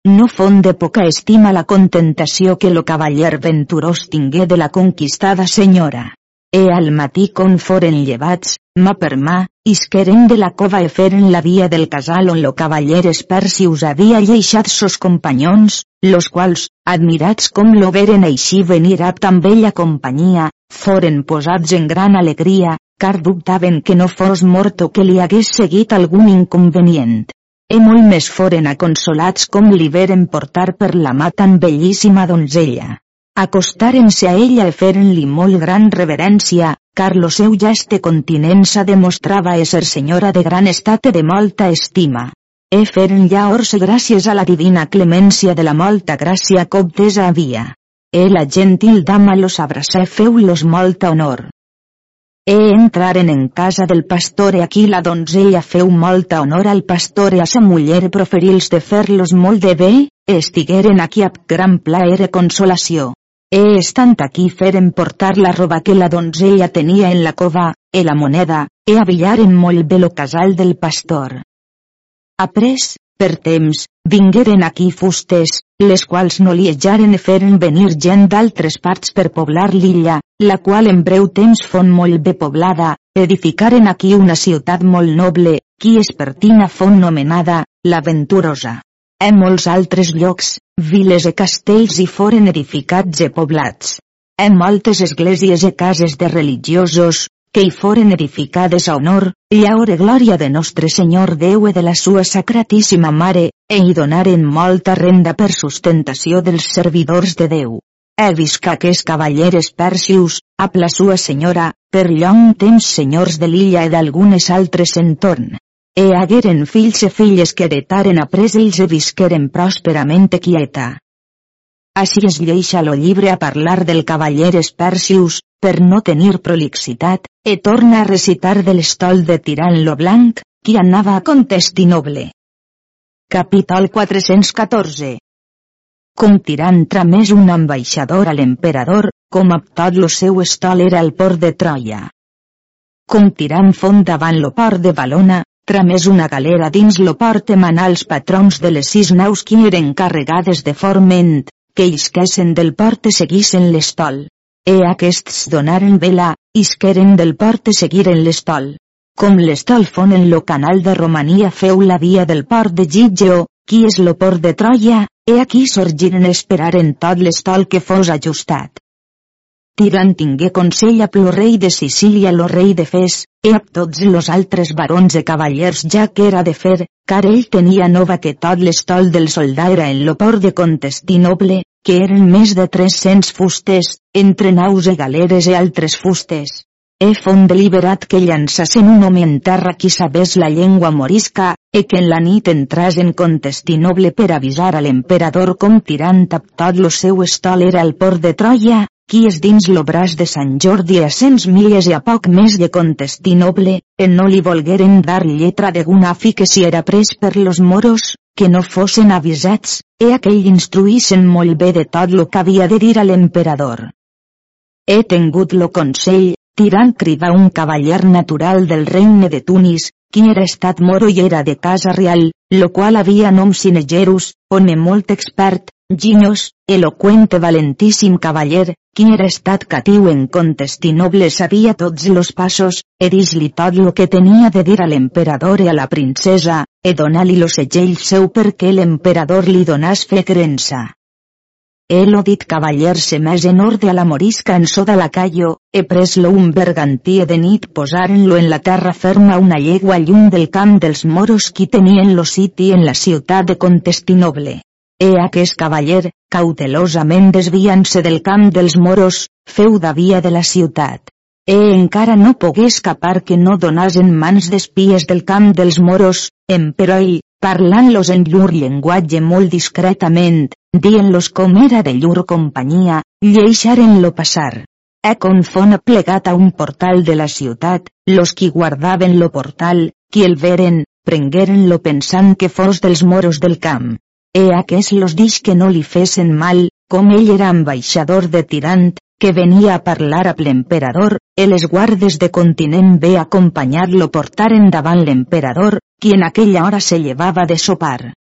No fon de poca estima la contentació que lo cavaller venturós tingué de la conquistada senyora. E al matí con foren llevats, mà per mà, isqueren de la cova e feren la via del casal on lo cavaller Espercius havia lleixat sos companyons, los quals, admirats com lo veren així venir a tan bella companyia, foren posats en gran alegria, car dubtaven que no fos mort o que li hagués seguit algun inconvenient. E molt més foren aconsolats com li veren portar per la mà tan bellíssima donzella. Acostaren-se a ella e feren-li molt gran reverència, car lo seu geste continença demostrava ésser senyora de gran estat de molta estima. E feren llaors gràcies a la divina clemència de la molta gràcia obtesa havia. E la gentil dama los abracé feu-los molta honor. E entraren en casa del pastor e aquí la donzella feu molta honor al pastor e a sa muller proferils de fer-los molt de bé, estigueren aquí ab gran plaer e consolació. E estant aquí feren portar la roba que la donzella tenia en la cova, e la moneda, e avillaren molt bé lo casal del pastor. Après, per temps, vingueren aquí fustes, les quals no li ejaren e feren venir gent d'altres parts per poblar l'illa, la qual en breu temps fon molt bé poblada, edificaren aquí una ciutat molt noble, qui és pertina fon nomenada, la Venturosa. En molts altres llocs, viles e castells hi foren edificats e poblats. En moltes esglésies e cases de religiosos, que hi foren edificades a honor, llaure glòria de nostre Senyor Déu e de la sua sacratíssima Mare, e hi donaren molta renda per sustentació dels servidors de Déu. He visca aquests cavalleres persius, a la sua senyora, per llong temps senyors de l'illa i d'algunes altres entorn. E hagueren fills e filles que heretaren après ells e visqueren pròsperament quieta. Així es lleixa lo llibre a parlar del cavaller Espercius, per no tenir prolixitat, e torna a recitar de l'estol de Tirant lo Blanc, qui anava a Contestinoble. Capítol 414 Com Tirant tramés un ambaixador a l'emperador, com a tot lo seu estol era el port de Troia. Com Tirant font davant lo port de Balona, tramés una galera dins lo port emanà els patrons de les sis naus qui eren carregades de forment, que isquessen del port e seguissen l'estol. E aquests donaren vela, isqueren del port e seguiren l'estol. Com l'estol fon en lo canal de Romania feu la via del port de Gigeo, qui és lo port de Troia, e aquí sorgiren esperaren tot l'estol que fos ajustat. Tirant tingué consell a lo rei de Sicília lo rei de Fes, e a tots los altres barons e cavallers ja que era de fer, car ell tenia nova que tot l'estol del soldà era en lo port de Contestinoble, que eren més de 300 fustes, entre naus e galeres e altres fustes. E fon deliberat que llançassen un home en terra qui sabés la llengua morisca, e que en la nit entras en Contestinoble per avisar a l'emperador com tirant a tot lo seu estol era el port de Troia, qui és dins lo de Sant Jordi a cents milles i a poc més de Contestinoble, en no li volgueren dar lletra de gunafi que si era pres per los moros, que no fossin avisats, e aquell instruïssen molt bé de tot lo que havia de dir a l'emperador. He tingut lo consell, tirant cridar un cavaller natural del regne de Tunis, qui era estat moro i era de casa real, lo qual havia nom Sinegerus, home molt expert, Ginyos, elocuente valentíssim cavaller, qui era estat catiu en Contestinoble sabia tots los passos, e tot lo que tenia de dir a l'emperador i a la princesa, e donar-li lo segell seu perquè l'emperador li donàs fe crença. El dit cavaller se més en orde a la morisca en so de la callo, e pres-lo un bergantí de nit en la terra ferma una llegua llum del camp dels moros qui tenien lo siti en la ciutat de Contestinoble. E aquest cavaller, cautelosament desviant-se del camp dels moros, feu da via de la ciutat. E encara no pogué escapar que no donàs en mans d'espies del camp dels moros, però ell, parlant-los en llur llenguatge molt discretament, dient-los com era de llur companyia, lleixaren-lo passar. E con fon plegat a un portal de la ciutat, los qui guardaven lo portal, qui el veren, prengueren-lo pensant que fos dels moros del camp. E aquests los dix que no li fesen mal, com ell era ambaixador de Tirant, que venia a parlar amb l'emperador, e les guardes de continent ve acompanyar-lo portaren davant l'emperador, qui en aquella hora se llevava de sopar.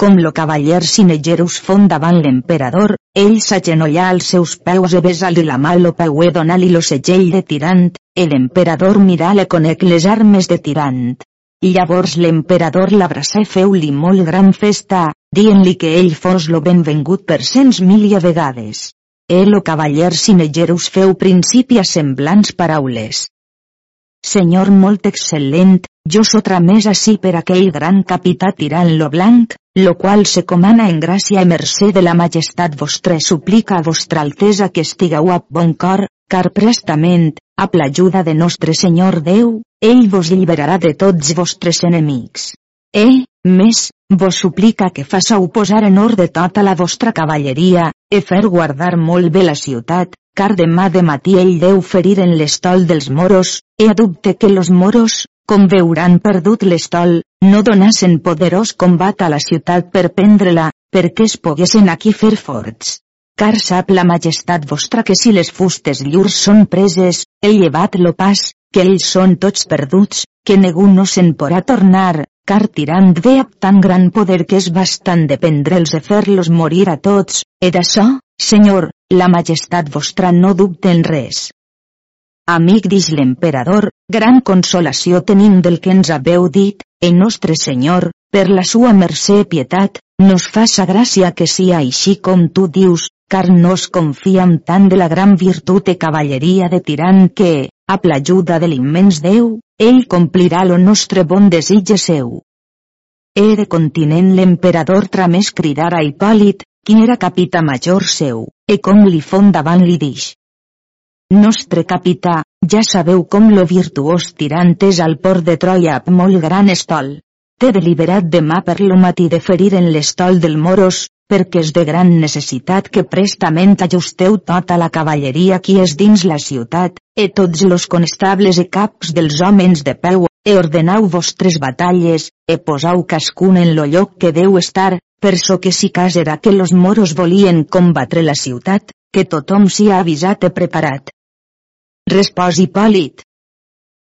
Com lo cavaller Sinegerus fon davant l'emperador, ell s'agenollà als seus peus e besar-li la mà lo peu e donar-li lo segell de Tirant, l'emperador mirà-le conec les armes de Tirant. Llavors l'emperador l'abraçà i feu-li molt gran festa, dient-li que ell fos lo benvengut per cents milia vegades. El o cavaller Sinegerus feu principi a semblants paraules. Senyor molt excel·lent, jo sotra més ací per aquell gran capità tirant lo blanc, lo qual se comana en gràcia i mercè de la majestat vostre suplica a vostra altesa que estigueu a bon cor, car prestament, amb l'ajuda de nostre Senyor Déu, ell vos lliberarà de tots vostres enemics. E, més, vos suplica que façau posar en ordre tota la vostra cavalleria, e fer guardar molt bé la ciutat, car demà de matí ell deu ferir en l'estol dels moros, e adubte que los moros, com veuran perdut l'estol, no donassen poderós combat a la ciutat per prendre-la, perquè es poguessin aquí fer forts car sap la majestat vostra que si les fustes llurs són preses, el llevat lo pas, que ells són tots perduts, que ningú no se'n podrà tornar, car tirant ve amb tan gran poder que és bastant de prendre'ls i fer-los morir a tots, i d'açò, senyor, la majestat vostra no dubte en res. Amic dix l'emperador, gran consolació tenim del que ens haveu dit, el nostre senyor, per la sua mercè pietat, nos faça gràcia que sia així com tu dius, car nos confiam tant de la gran virtut e cavalleria de tirant que, amb l'ajuda de l'immens Déu, ell complirà lo nostre bon desig seu. E de continent l'emperador tramés cridar a Hipòlit, qui era capità major seu, e com li fon davant li dix. Nostre capità, ja sabeu com lo virtuós tirant és al port de Troia amb molt gran estol. Té deliberat demà per lo matí de ferir en l'estol del Moros, perquè és de gran necessitat que prestament ajusteu tota la cavalleria qui és dins la ciutat, e tots los constables i caps dels homes de peu, e ordenau vostres batalles, e posau cascun en lo lloc que deu estar, per so que si cas era que los moros volien combatre la ciutat, que tothom sia avisat i preparat. Respòs Hipòlit.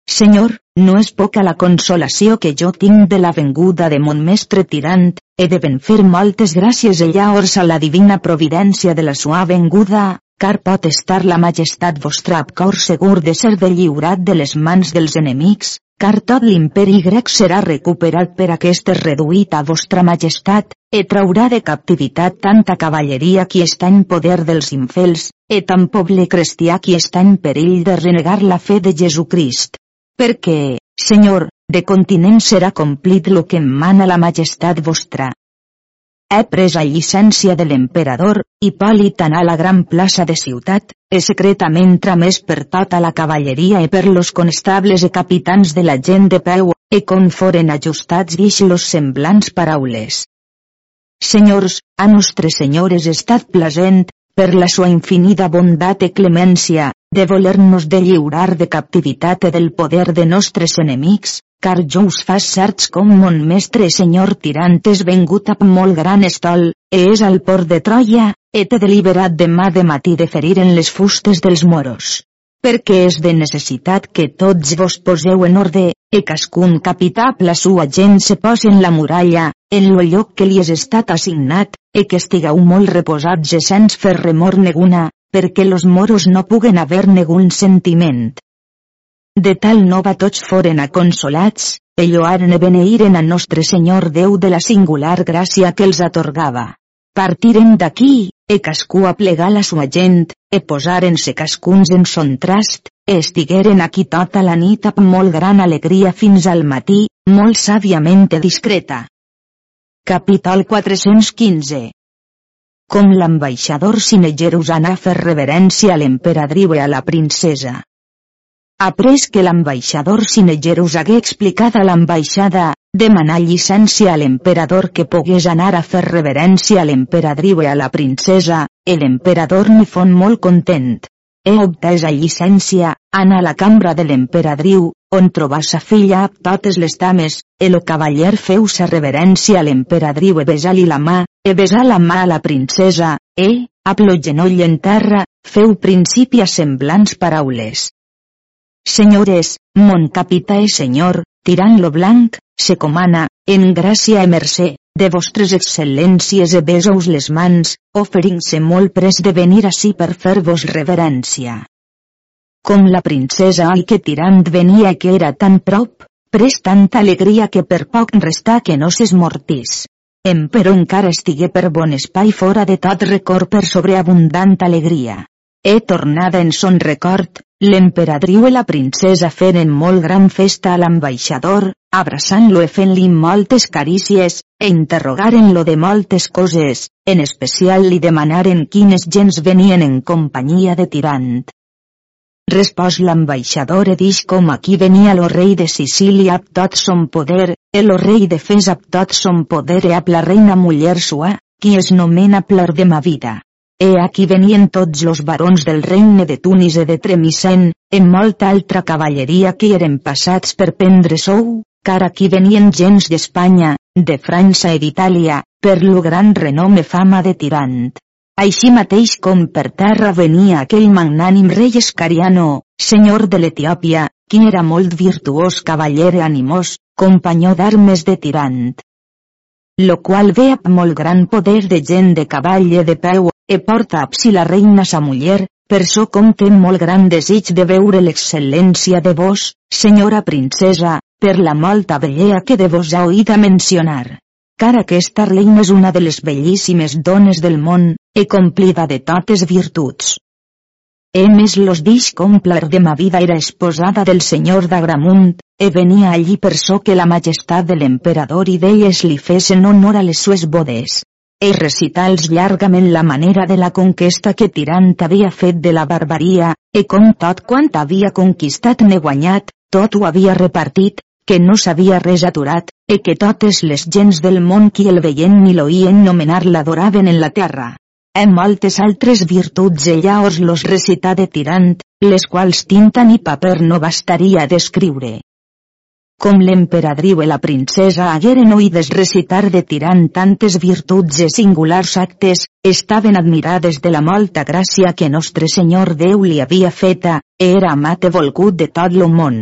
Senyor, no és poca la consolació que jo tinc de la venguda de mon mestre tirant, he de ben fer moltes gràcies ella a la divina providència de la sua venguda, car pot estar la majestat vostra amb cor segur de ser de lliurat de les mans dels enemics, car tot l'imperi grec serà recuperat per aquest reduït a vostra majestat, e traurà de captivitat tanta cavalleria qui està en poder dels infels, e tan poble cristià qui està en perill de renegar la fe de Jesucrist. Perquè, Senyor, de continent serà complit lo que em mana la majestat vostra. He pres a llicència de l'emperador, Hipòlit anar a la gran plaça de ciutat, e secretament tramès per tota la cavalleria i per los constables i capitans de la gent de peu, e com foren ajustats vix los semblants paraules. Senyors, a nostre senyores estat plasent, per la sua infinida bondat e clemència, de voler-nos de lliurar de captivitat i del poder de nostres enemics, car jo us fas certs com mon mestre senyor tirant és vengut amb molt gran estol, e és al port de Troia, e té deliberat demà de matí de ferir en les fustes dels moros. Perquè és de necessitat que tots vos poseu en orde, e cascun capità la sua gent se posi en la muralla, en lo lloc que li és estat assignat, e que estigueu molt reposats i sense fer remor neguna, perquè los moros no puguen haver negun sentiment. De tal nova tots foren aconsolats, e lloaren e beneiren a nostre Senyor Déu de la singular gràcia que els atorgava. Partiren d'aquí, e cascú a plegar la sua gent, e posaren-se cascuns en son trast, e estigueren aquí tota la nit amb molt gran alegria fins al matí, molt sàviament e discreta. Capítol 415 com l'ambaixador Sinegerus anà a fer reverència a l'emperadriu i a la princesa. Après que l'ambaixador Sinegerus hagué explicat a l'ambaixada, demanà llicència a l'emperador que pogués anar a fer reverència a l'emperadriu i a la princesa, l'emperador n'hi fon molt content. He obtès a llicència, anà a la cambra de l'emperadriu, on trobà sa filla amb totes les dames, el cavaller feu sa reverència a l'emperadriu e besar-li la mà, e besar la mà a la princesa, e, amb lo genoll en terra, feu principi a semblants paraules. Senyores, mon capità i senyor, tirant lo blanc, se comana, en gràcia i mercè, de vostres excel·lències e besous les mans, oferint-se molt pres de venir ací per fer-vos reverència com la princesa ai que tirant venia que era tan prop, pres tanta alegria que per poc restà que no s'esmortís. Em però encara estigué per bon espai fora de tot record per sobreabundant alegria. He tornada en son record, l'emperadriu i la princesa feren molt gran festa a l'ambaixador, abraçant-lo i fent-li moltes carícies, e interrogaren-lo de moltes coses, en especial li demanaren quines gens venien en companyia de Tirant. Respòs l'ambaixador e dix com aquí venia lo rei de Sicília ab tot son poder, e lo rei de Fes ab tot son poder e ab la reina muller sua, qui es nomena plar de ma vida. E aquí venien tots los barons del regne de Tunis e de Tremisen, en molta altra cavalleria que eren passats per prendre sou, car aquí venien gens d'Espanya, de França i d'Itàlia, per lo gran renome fama de tirant. Així mateix com per terra venia aquell magnànim rei Escariano, senyor de l'Etiòpia, qui era molt virtuós cavaller i animós, companyó d'armes de tirant. Lo qual ve amb molt gran poder de gent de cavall i de peu, e porta a si la reina sa muller, per so com té molt gran desig de veure l'excel·lència de vos, senyora princesa, per la molta bellea que de vos ha oït a mencionar. Car aquesta reina és una de les bellíssimes dones del món, e complida de totes virtuts. He més los dix complar de ma vida era esposada del senyor d'Agramunt, e venia allí per so que la majestat de l'emperador i d'elles li fesen honor a les sues bodes e recitals llargament la manera de la conquesta que Tirant havia fet de la barbaria, e com tot quant havia conquistat ne guanyat, tot ho havia repartit, que no s'havia res aturat, e que totes les gens del món qui el veien ni l'oïen nomenar l'adoraven en la terra. E moltes altres virtuts ella os los recità de Tirant, les quals tinta ni paper no bastaria descriure com l'emperadriu i la princesa hagueren oïdes recitar de tirant tantes virtuts e singulars actes, estaven admirades de la molta gràcia que nostre Senyor Déu li havia feta, e era amat e volgut de tot lo món.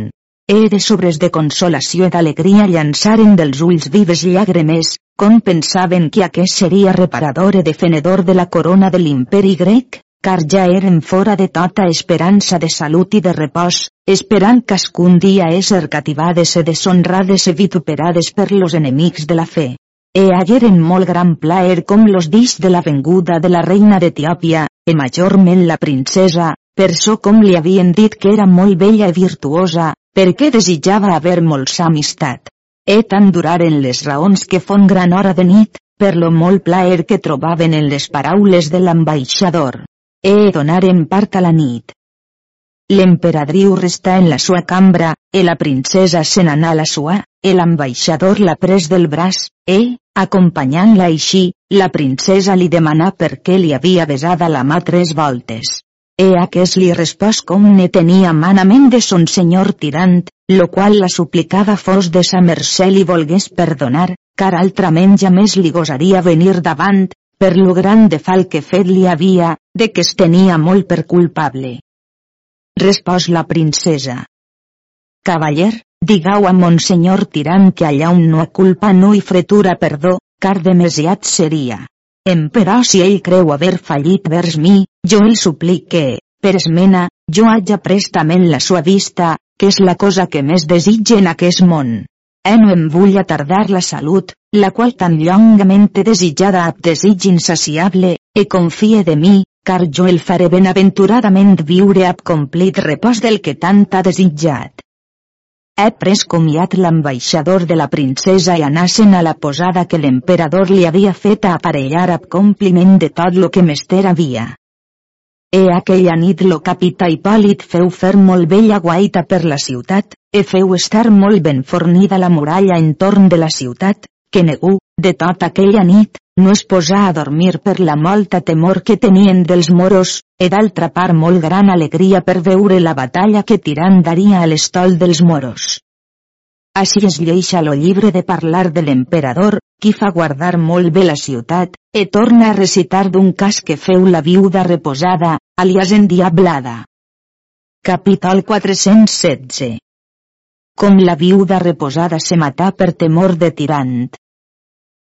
E de sobres de consolació i d'alegria llançaren dels ulls vives llàgrimes, com pensaven que aquest seria reparador e defenedor de la corona de l'imperi grec, car ja eren fora de tota esperança de salut i de repòs, esperant cascun dia ésser cativades e deshonrades e vituperades per los enemics de la fe. E hagueren molt gran plaer com los dix de la venguda de la reina d'Etiòpia, e majorment la princesa, per so com li havien dit que era molt bella i virtuosa, perquè desitjava haver molts amistat. E tant duraren les raons que fon gran hora de nit, per lo molt plaer que trobaven en les paraules de l'ambaixador e donaren part a la nit. L'emperadriu restà en la sua cambra, e la princesa se n'anà a la sua, e l'ambaixador la pres del braç, e, acompanyant-la així, la princesa li demanà per què li havia besada la mà tres voltes. E aquest li respòs com ne tenia manament de son senyor tirant, lo qual la suplicava fos de sa mercè li volgués perdonar, car altrament ja més li gosaria venir davant, per lo gran de fal que fet li havia, de que es tenia molt per culpable. Respòs la princesa. Cavaller, digau a monsenyor tirant que allà on no ha culpa no hi fretura perdó, car demesiat seria. Emperò si ell creu haver fallit vers mi, jo el suplique, per esmena, jo haja prestament la sua vista, que és la cosa que més desitge en aquest món. E no em vull atardar la salut, la qual tan llongament he desitjada ab desig insaciable, e confie de mi, car jo el faré benaventuradament viure ab complit repòs del que tant ha desitjat. He pres comiat l'ambaixador de la princesa i anassen a la posada que l'emperador li havia fet a aparellar ab compliment de tot lo que mester havia. E aquella nit lo capità Hipòlit feu fer molt bella guaita per la ciutat, e feu estar molt ben fornida la muralla entorn de la ciutat, que negu, de tota aquella nit, no es posà a dormir per la molta temor que tenien dels moros, e d'altra part molt gran alegria per veure la batalla que tirant daria a l'estol dels moros. Així es lleixa lo llibre de parlar de l'emperador, qui fa guardar molt bé la ciutat, e torna a recitar d'un cas que feu la viuda reposada, alias endiablada. Capítol 416 Com la viuda reposada se matà per temor de tirant.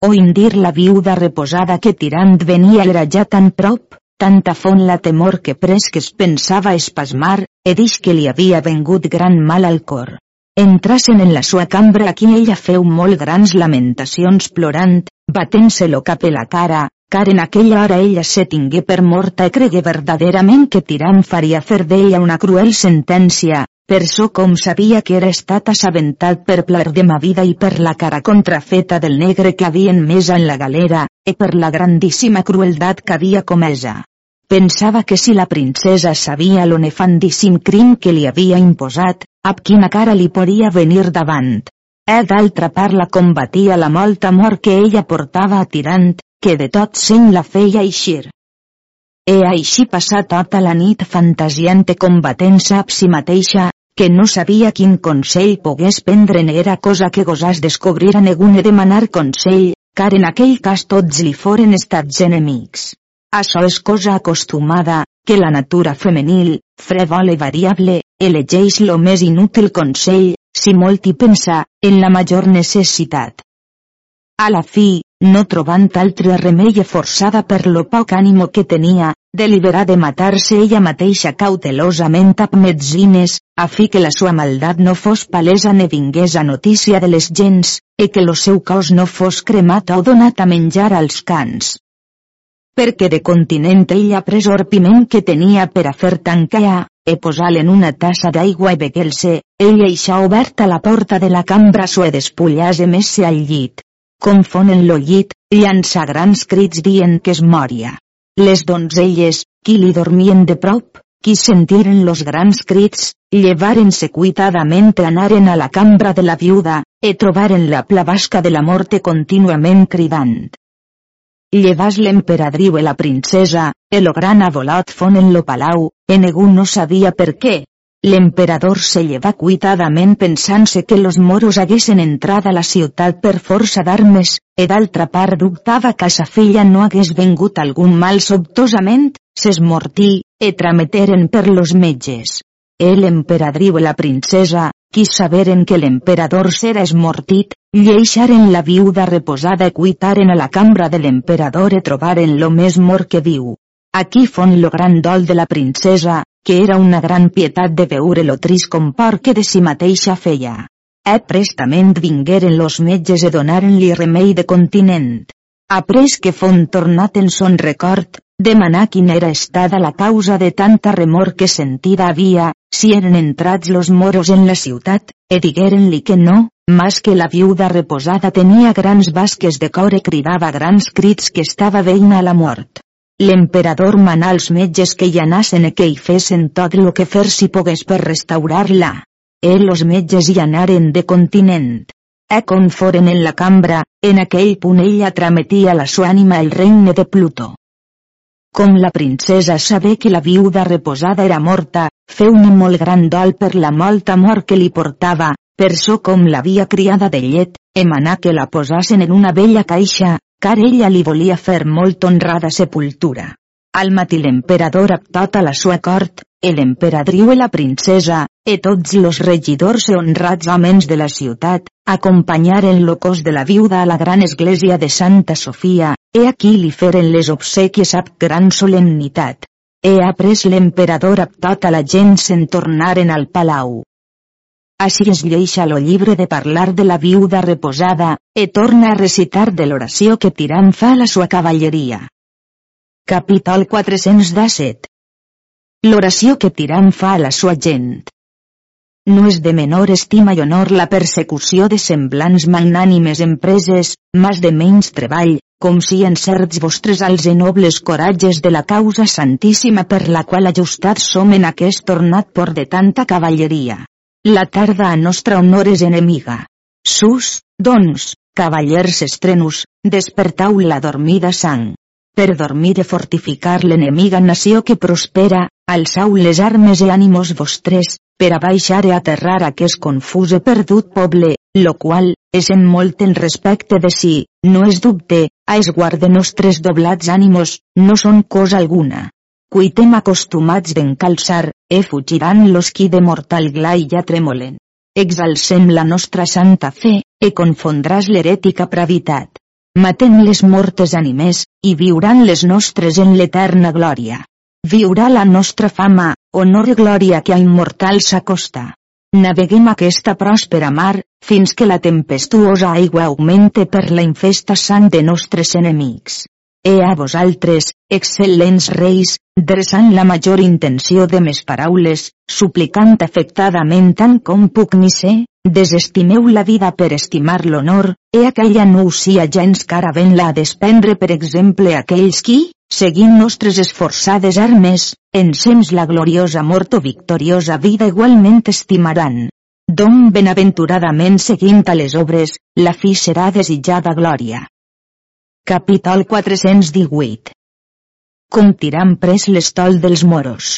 O indir la viuda reposada que tirant venia era ja tan prop, tanta font la temor que pres que es pensava espasmar, e dix que li havia vengut gran mal al cor. Entrasen en la sua cambra aquí ella feu molt grans lamentacions plorant, batent-se lo cap a la cara, car en aquella hora ella se tingué per morta i cregué verdaderament que Tirant faria fer d'ella una cruel sentència, per so com sabia que era estat assabentat per plar de ma vida i per la cara contrafeta del negre que havien mesa en la galera, e per la grandíssima crueldat que havia comesa. pensava que si la princesa sabia lo nefandíssim crim que li havia imposat, amb quina cara li podria venir davant. E d'altra part la combatia la molta amor que ella portava a tirant, que de tot seny la feia eixir. E així passà tota la nit fantasiant combatent-se amb si mateixa, que no sabia quin consell pogués prendre era cosa que gosàs descobrir a negune demanar consell, car en aquell cas tots li foren estats enemics. Això és cosa acostumada, que la natura femenil, frèvola i variable, elegeix lo més inútil consell, si molt hi pensa, en la major necessitat. A la fi, no trobant altre remei forçada per lo poc ànimo que tenia, deliberà de matar-se ella mateixa cautelosament amb metzines, a fi que la sua maldat no fos palesa ne vingués a notícia de les gens, e que lo seu cos no fos cremat o donat a menjar als cans perquè de continent ella pres orpiment que tenia per a fer tancar, e posar en una tassa d'aigua i beguer-se, ella eixa oberta la porta de la cambra sue despullase més-se al llit. Confonen lo llit, llança grans crits dient que es moria. Les donzelles, qui li dormien de prop, qui sentiren los grans crits, llevaren-se cuitadament anaren a la cambra de la viuda, e trobaren la plavasca de la morte contínuament cridant llevas l'emperadriu e la princesa, el gran avolot fon en lo palau, en egu no sabia per què. L'emperador se lleva cuitadament pensant-se que los moros haguessin entrat a la ciutat per força d'armes, e d'altra part dubtava que sa filla no hagués vengut algun mal sobtosament, s'esmortí, e trameteren per los metges. El emperadriu i la princesa, qui saberen que l'emperador s'era esmortit, lleixaren la viuda reposada i cuitaren a la cambra de l'emperador e trobaren lo més mort que viu. Aquí fon lo gran dol de la princesa, que era una gran pietat de veure lo trist compor que de si mateixa feia. E prestament vingueren los metges e donaren-li remei de continent. Après que fon tornat en son record, demanà quina era estada la causa de tanta remor que sentida havia, si eren entrats los moros en la ciutat, e digueren-li que no, mas que la viuda reposada tenia grans basques de cor e cridava grans crits que estava veïna a la mort. L'emperador manà als metges que hi anassen e que hi fessen tot lo que fer si pogués per restaurar-la. E los metges hi anaren de continent. E con foren en la cambra, en aquell punt ella trametia la sua ànima el regne de Pluto. Com la princesa sabé que la viuda reposada era morta, feu un molt gran dol per la molta amor que li portava, per so com l'havia criada de llet, emanà que la posassen en una vella caixa, car ella li volia fer molt honrada sepultura. Al matí l'emperador amb tota la sua cort, l'emperadriu i la princesa, e tots los regidors e honrats homes de la ciutat, acompanyaren lo cos de la viuda a la gran església de Santa Sofia, e aquí li feren les obsequies amb gran solemnitat. E après l'emperador amb tota la gent se'n tornaren al palau. Així es lleixa lo llibre de parlar de la viuda reposada, e torna a recitar de l'oració que Tirant fa a la sua cavalleria. Capítol 417 L'oració que Tirant fa a la sua gent. No és de menor estima i honor la persecució de semblants magnànimes empreses, mas de menys treball, com si en certs vostres als enobles coratges de la causa santíssima per la qual ajustats som en aquest tornat por de tanta cavalleria. La tarda a nostra honor és enemiga. Sus, doncs, cavallers estrenus, despertau la dormida sang per dormir i fortificar l'enemiga nació que prospera, alçau les armes i ànimos vostres, per a baixar i aterrar aquest confús i perdut poble, lo qual, és en molt en respecte de si, no és dubte, a esguard de nostres doblats ànimos, no són cosa alguna. Cuitem acostumats d'encalçar, e fugiran los qui de mortal glai ja tremolen. Exalcem la nostra santa fe, e confondràs l'herètica pravitat matem les mortes animes, i viuran les nostres en l'eterna glòria. Viurà la nostra fama, honor i glòria que a immortal s'acosta. Naveguem aquesta pròspera mar, fins que la tempestuosa aigua augmente per la infesta sang de nostres enemics. E a vosaltres, excel·lents reis, dreçant la major intenció de mes paraules, suplicant afectadament tant com puc ni ser, Desestimeu la vida per estimar l'honor, e aquella no usia gens cara ben la a despendre per exemple aquells qui, seguint nostres esforçades armes, ensems la gloriosa mort o victoriosa vida igualment estimaran. Dom benaventuradament seguint a les obres, la fi serà desitjada glòria. Capítol 418 Com tiran pres l'estol dels moros.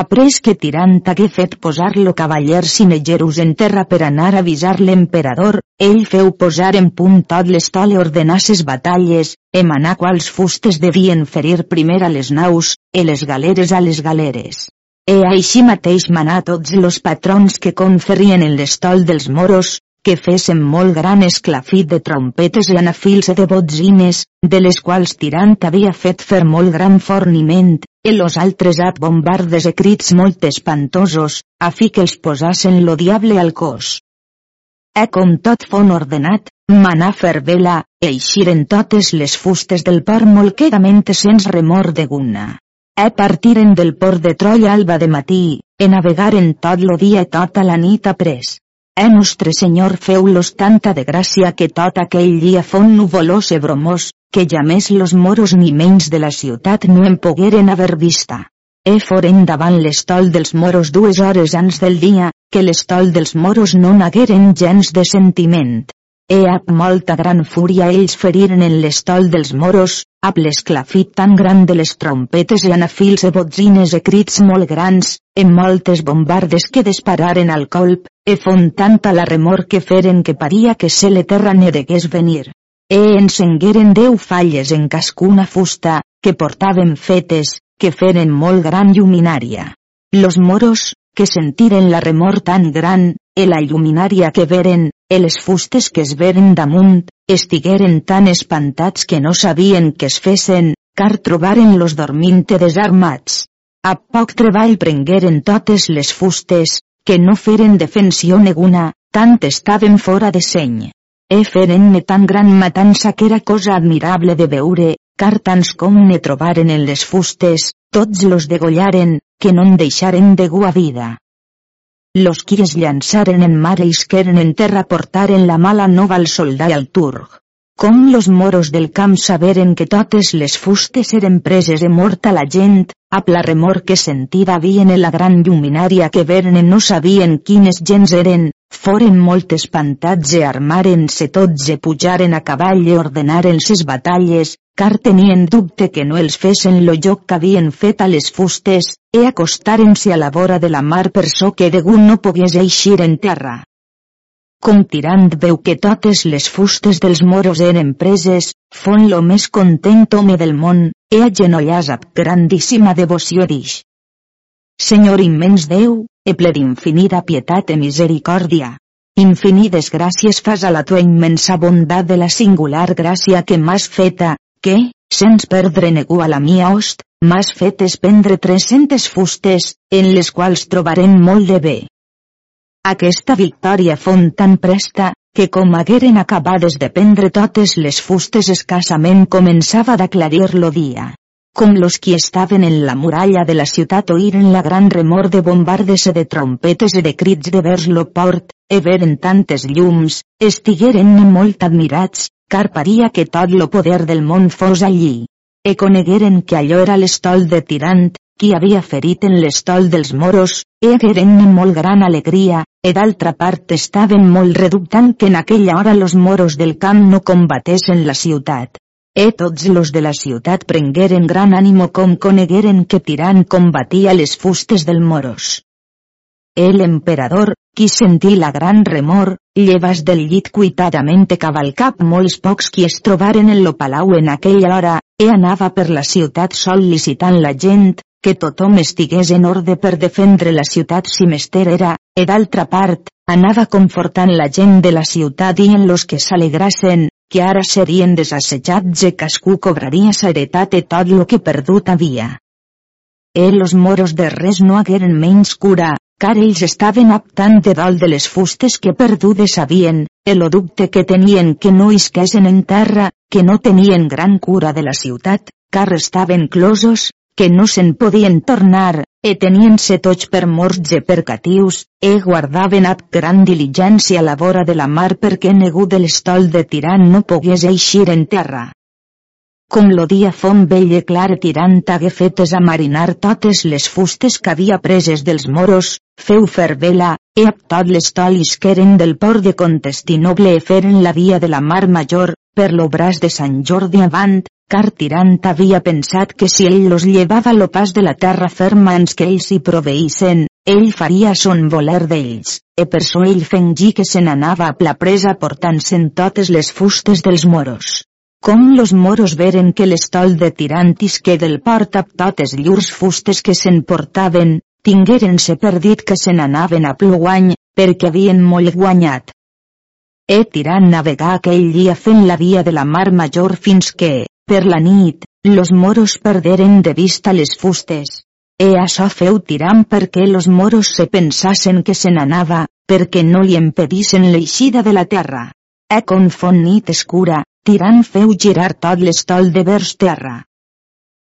Après que Tirant hagué fet posar lo cavaller Sinegerus en terra per anar a avisar l'emperador, ell feu posar en punt tot l'estol i ordenar ses batalles, emanar quals fustes devien ferir primer a les naus, e les galeres a les galeres. E així mateix manar tots los patrons que conferrien en l'estol dels moros, que fesen molt gran esclafit de trompetes i anafils de botzines, de les quals Tirant havia fet fer molt gran forniment, i los altres at bombardes e crits molt espantosos, a fi que els posassen lo diable al cos. E com tot fon ordenat, manà fer vela, e eixiren totes les fustes del port molt quedament sens remor de guna. E partiren del port de Troia alba de matí, e navegaren tot lo dia i tota la nit après. E nostre Senyor feu-los tanta de gràcia que tot aquell dia fon nuvolós e bromós, que ja més los moros ni menys de la ciutat no en pogueren haver vista. E foren davant l'estol dels moros dues hores ans del dia, que l'estol dels moros no n'hagueren gens de sentiment. E amb molta gran fúria ells feriren en l'estol dels moros, amb l'esclafit tan gran de les trompetes i anafils e botzines e crits molt grans, en moltes bombardes que dispararen al colp, e fon tanta la remor que feren que paria que se le terra ne degués venir. E encengueren deu falles en cascuna fusta, que portaven fetes, que feren molt gran lluminària. Los moros, que sentiren la remor tan gran, e la lluminària que veren, e les fustes que es veren damunt, estigueren tan espantats que no sabien què es fessin, car trobaren los dorminte desarmats. A poc treball prengueren totes les fustes, que no feren defensió neguna, tant estaven fora de seny. E feren-ne tan gran matança que era cosa admirable de veure, car tants com ne trobaren en les fustes, tots los degollaren, que no en deixaren de gua vida. Los qui es llançaren en mar e isqueren en terra portaren la mala nova al soldà i al turc. Com los moros del camp saberen que totes les fustes eren preses e morta la gent, a la remor que sentida havien en la gran lluminària que veren no sabien quines gens eren, foren molt espantats e armaren-se tots e pujaren a cavall e ordenaren ses batalles, car tenien dubte que no els fesen lo joc que havien fet a les fustes, e acostaren-se a la vora de la mar per so que degut no pogués eixir en terra. Com tirant veu que totes les fustes dels moros eren preses, fon lo més content home del món, e agenollàs amb grandíssima devoció dix. Senyor immens Déu, e ple d'infinida pietat e misericòrdia, infinides gràcies fas a la tua immensa bondat de la singular gràcia que m'has feta, que, sens perdre negu a la mia host, m'has fet espendre 300 fustes, en les quals trobarem molt de bé. Aquesta victòria fon tan presta, que com hagueren acabades de prendre totes les fustes escassament començava d'aclarir lo dia. Com los qui estaven en la muralla de la ciutat oïren la gran remor de bombardes e de trompetes e de crits de vers lo port, e veren tantes llums, estigueren molt admirats, car paria que tot lo poder del món fos allí. E conegueren que allò era l'estol de Tirant, qui havia ferit en l'estol dels moros, e hagueren molt gran alegria, e d'altra part estaven molt redubtant que en aquella hora los moros del camp no combatessin la ciutat. E tots los de la ciutat prengueren gran ànimo com conegueren que Tirant combatia les fustes del moros. El emperador, qui sentí la gran remor, llevas del llit cuitadament cavalcap molts pocs qui es trobaren en lo palau en aquella hora, e anava per la ciutat sol licitant la gent, que tothom estigués en ordre per defendre la ciutat si mester era, e d'altra part, anava confortant la gent de la ciutat i en los que s'alegrassen, que ara serien desassetjats e cascú cobraria sa heretat e tot lo que perdut havia. E los moros de res no hagueren menys cura, car ells estaven aptant de dalt de les fustes que perdudes havien, el dubte que tenien que no isquesen en terra, que no tenien gran cura de la ciutat, car estaven closos, que no se'n podien tornar, e tenien-se tots per morts e per catius, e guardaven ab gran diligència la vora de la mar perquè negu de l'estol de tirant no pogués eixir en terra. Com lo dia fon vell i clar tirant hagué fetes a marinar totes les fustes que havia preses dels moros, feu fervela, e a tot les tolis que eren del port de Contestinoble e feren la via de la mar major, per lo braç de Sant Jordi avant, car Tirant havia pensat que si ell los llevava lo pas de la terra ferma ens que ells hi proveïssen, ell faria son voler d'ells, e per so ell fengí que se n'anava a la presa portant-se'n totes les fustes dels moros. Com los moros veren que l'estol de tirantis que del port amb totes llurs fustes que se'n portaven, tingueren-se per dit que se n'anaven a Pluguany, perquè havien molt guanyat. E tirant navegar aquell dia fent la via de la mar major fins que, per la nit, los moros perderen de vista les fustes. E això feu tirant perquè los moros se pensassen que se n'anava, perquè no li impedissen l'eixida de la terra. E con font nit escura, tirant feu girar tot l'estol de vers terra.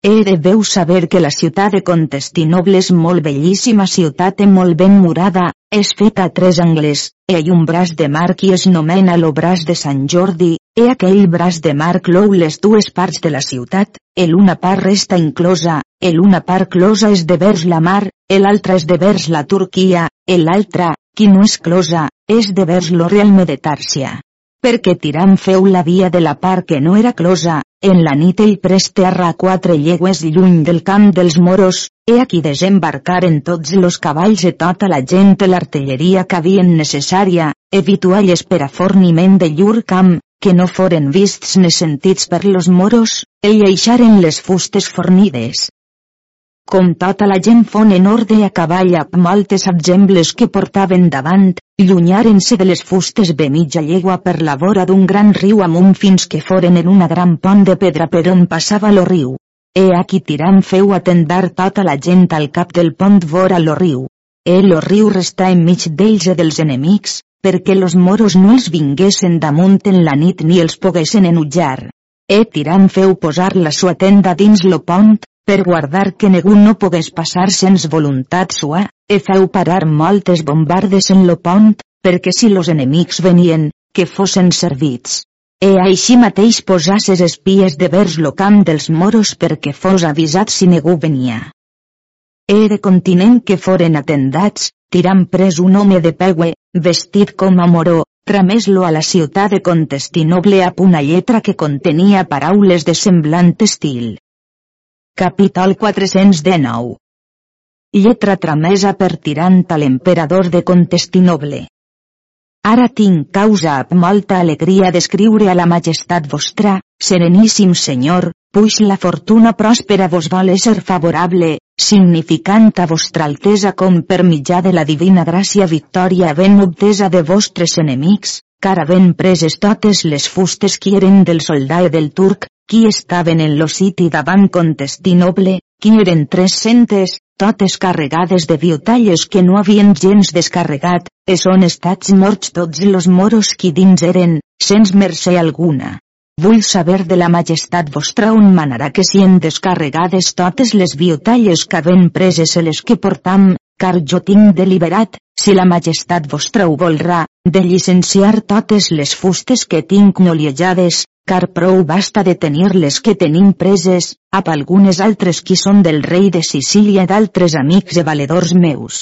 E deveu saber que la ciutat de Contestinoble és molt bellíssima ciutat i molt ben murada, és feta a tres angles, hi un braç de mar qui es nomena lo braç de Sant Jordi, e aquell braç de mar clou les dues parts de la ciutat, el una part resta inclosa, el una part closa és de vers la mar, l'altra és de vers la Turquia, l'altra, qui no és closa, és de vers lo realme de Tàrsia perquè tirant feu la via de la part que no era closa, en la nit ell pres terra a quatre llegües lluny del camp dels moros, he aquí desembarcaren tots los cavalls i tota la gent i l'artilleria que havien necessària, evitualles per a forniment de llur camp, que no foren vists ni sentits per los moros, e eixaren les fustes fornides, com tota la gent fon en orde a cavall amb moltes exemples que portaven davant, llunyaren-se de les fustes de mitja llegua per la vora d'un gran riu amunt fins que foren en una gran pont de pedra per on passava lo riu. E aquí tirant feu atendar tota la gent al cap del pont vora lo riu. E lo riu restà enmig d'ells i dels enemics, perquè los moros no els vinguessin damunt en la nit ni els poguessin enutjar. E tirant feu posar la sua tenda dins lo pont, per guardar que ningú no pogués passar sens voluntat sua, e feu parar moltes bombardes en lo pont, perquè si los enemics venien, que fossin servits. E així mateix posasses espies de vers lo camp dels moros perquè fos avisat si ningú venia. E de continent que foren atendats, tirant pres un home de pegue, vestit com a moró, tramés-lo a la ciutat de Contestinoble a una lletra que contenia paraules de semblant estil. Capítol 419 Lletra tramesa per tirant a l'emperador de Contestinoble. Ara tinc causa amb molta alegria d'escriure a la majestat vostra, sereníssim senyor, puix la fortuna pròspera vos vol ser favorable, significant a vostra altesa com per mitjà de la divina gràcia victòria ben obtesa de vostres enemics, car havent preses totes les fustes qui eren del soldat del turc, qui estaven en lo siti davant Contestinoble, qui eren tres centes, totes carregades de viutalles que no havien gens descarregat, e són estats morts tots los moros qui dins eren, sens mercè alguna. Vull saber de la majestat vostra on manarà que sien descarregades totes les viutalles que havent preses les que portam, car jo tinc deliberat, si la majestat vostra ho volrà, de llicenciar totes les fustes que tinc noliejades, car prou basta de tenir les que tenim preses, ap algunes altres qui són del rei de Sicília d'altres amics i valedors meus.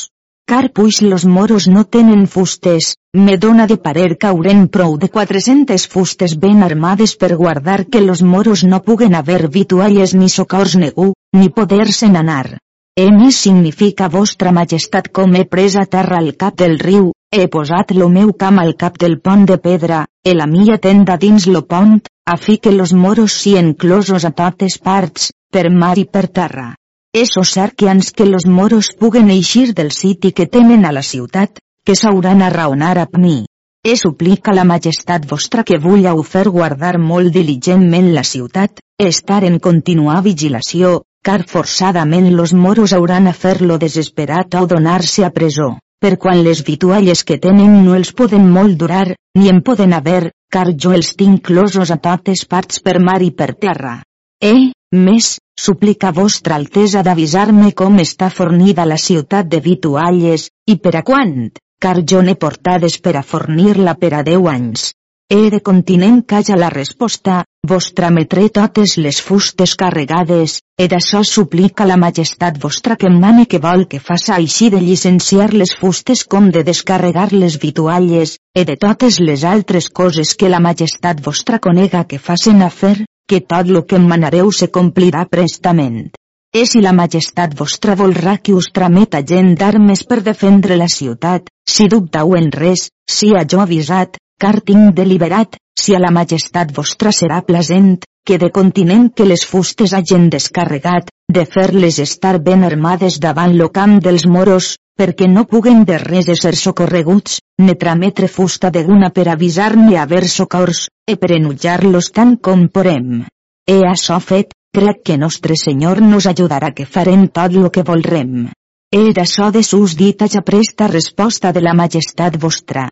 Car puix los moros no tenen fustes, me dona de parer cauren prou de 400 fustes ben armades per guardar que los moros no puguen haver vitualles ni socors negu, ni poder-se'n anar. Emis significa vostra majestat com he pres a terra al cap del riu, he posat lo meu camp al cap del pont de pedra, e la mia tenda dins lo pont, a fi que los moros sien closos a totes parts, per mar i per terra. És cert que los moros puguen eixir del siti que tenen a la ciutat, que s'hauran a raonar a mi. E suplica la majestat vostra que vulla fer guardar molt diligentment la ciutat, estar en continuar vigilació, car forçadament los moros hauran a fer-lo desesperat o donar-se a presó, per quan les vitualles que tenen no els poden molt durar, ni en poden haver, car jo els tinc closos a totes parts per mar i per terra. Eh, més, suplica vostra altesa d'avisar-me com està fornida la ciutat de vitualles, i per a quant, car jo n'he portades per a fornir-la per a deu anys. E de continent calla la resposta, vostra metré totes les fustes carregades, e d'açò suplica la majestat vostra que em mane que vol que faça així de llicenciar les fustes com de descarregar les vitualles, e de totes les altres coses que la majestat vostra conega que facen a fer, que tot lo que em manareu se complirà prestament. E si la majestat vostra volrà que us trameta gent d'armes per defendre la ciutat, si dubtau en res, si jo avisat, car tinc deliberat, si a la majestat vostra serà plasent, que de continent que les fustes hagin descarregat, de fer-les estar ben armades davant lo camp dels moros, perquè no puguen de res ser socorreguts, ne trametre fusta de guna per avisar-ne a haver socors, e per enutjar-los tant com porem. E això fet, crec que nostre Senyor nos ajudarà que farem tot lo que volrem. E d'açò de sus dita ja presta resposta de la majestat vostra,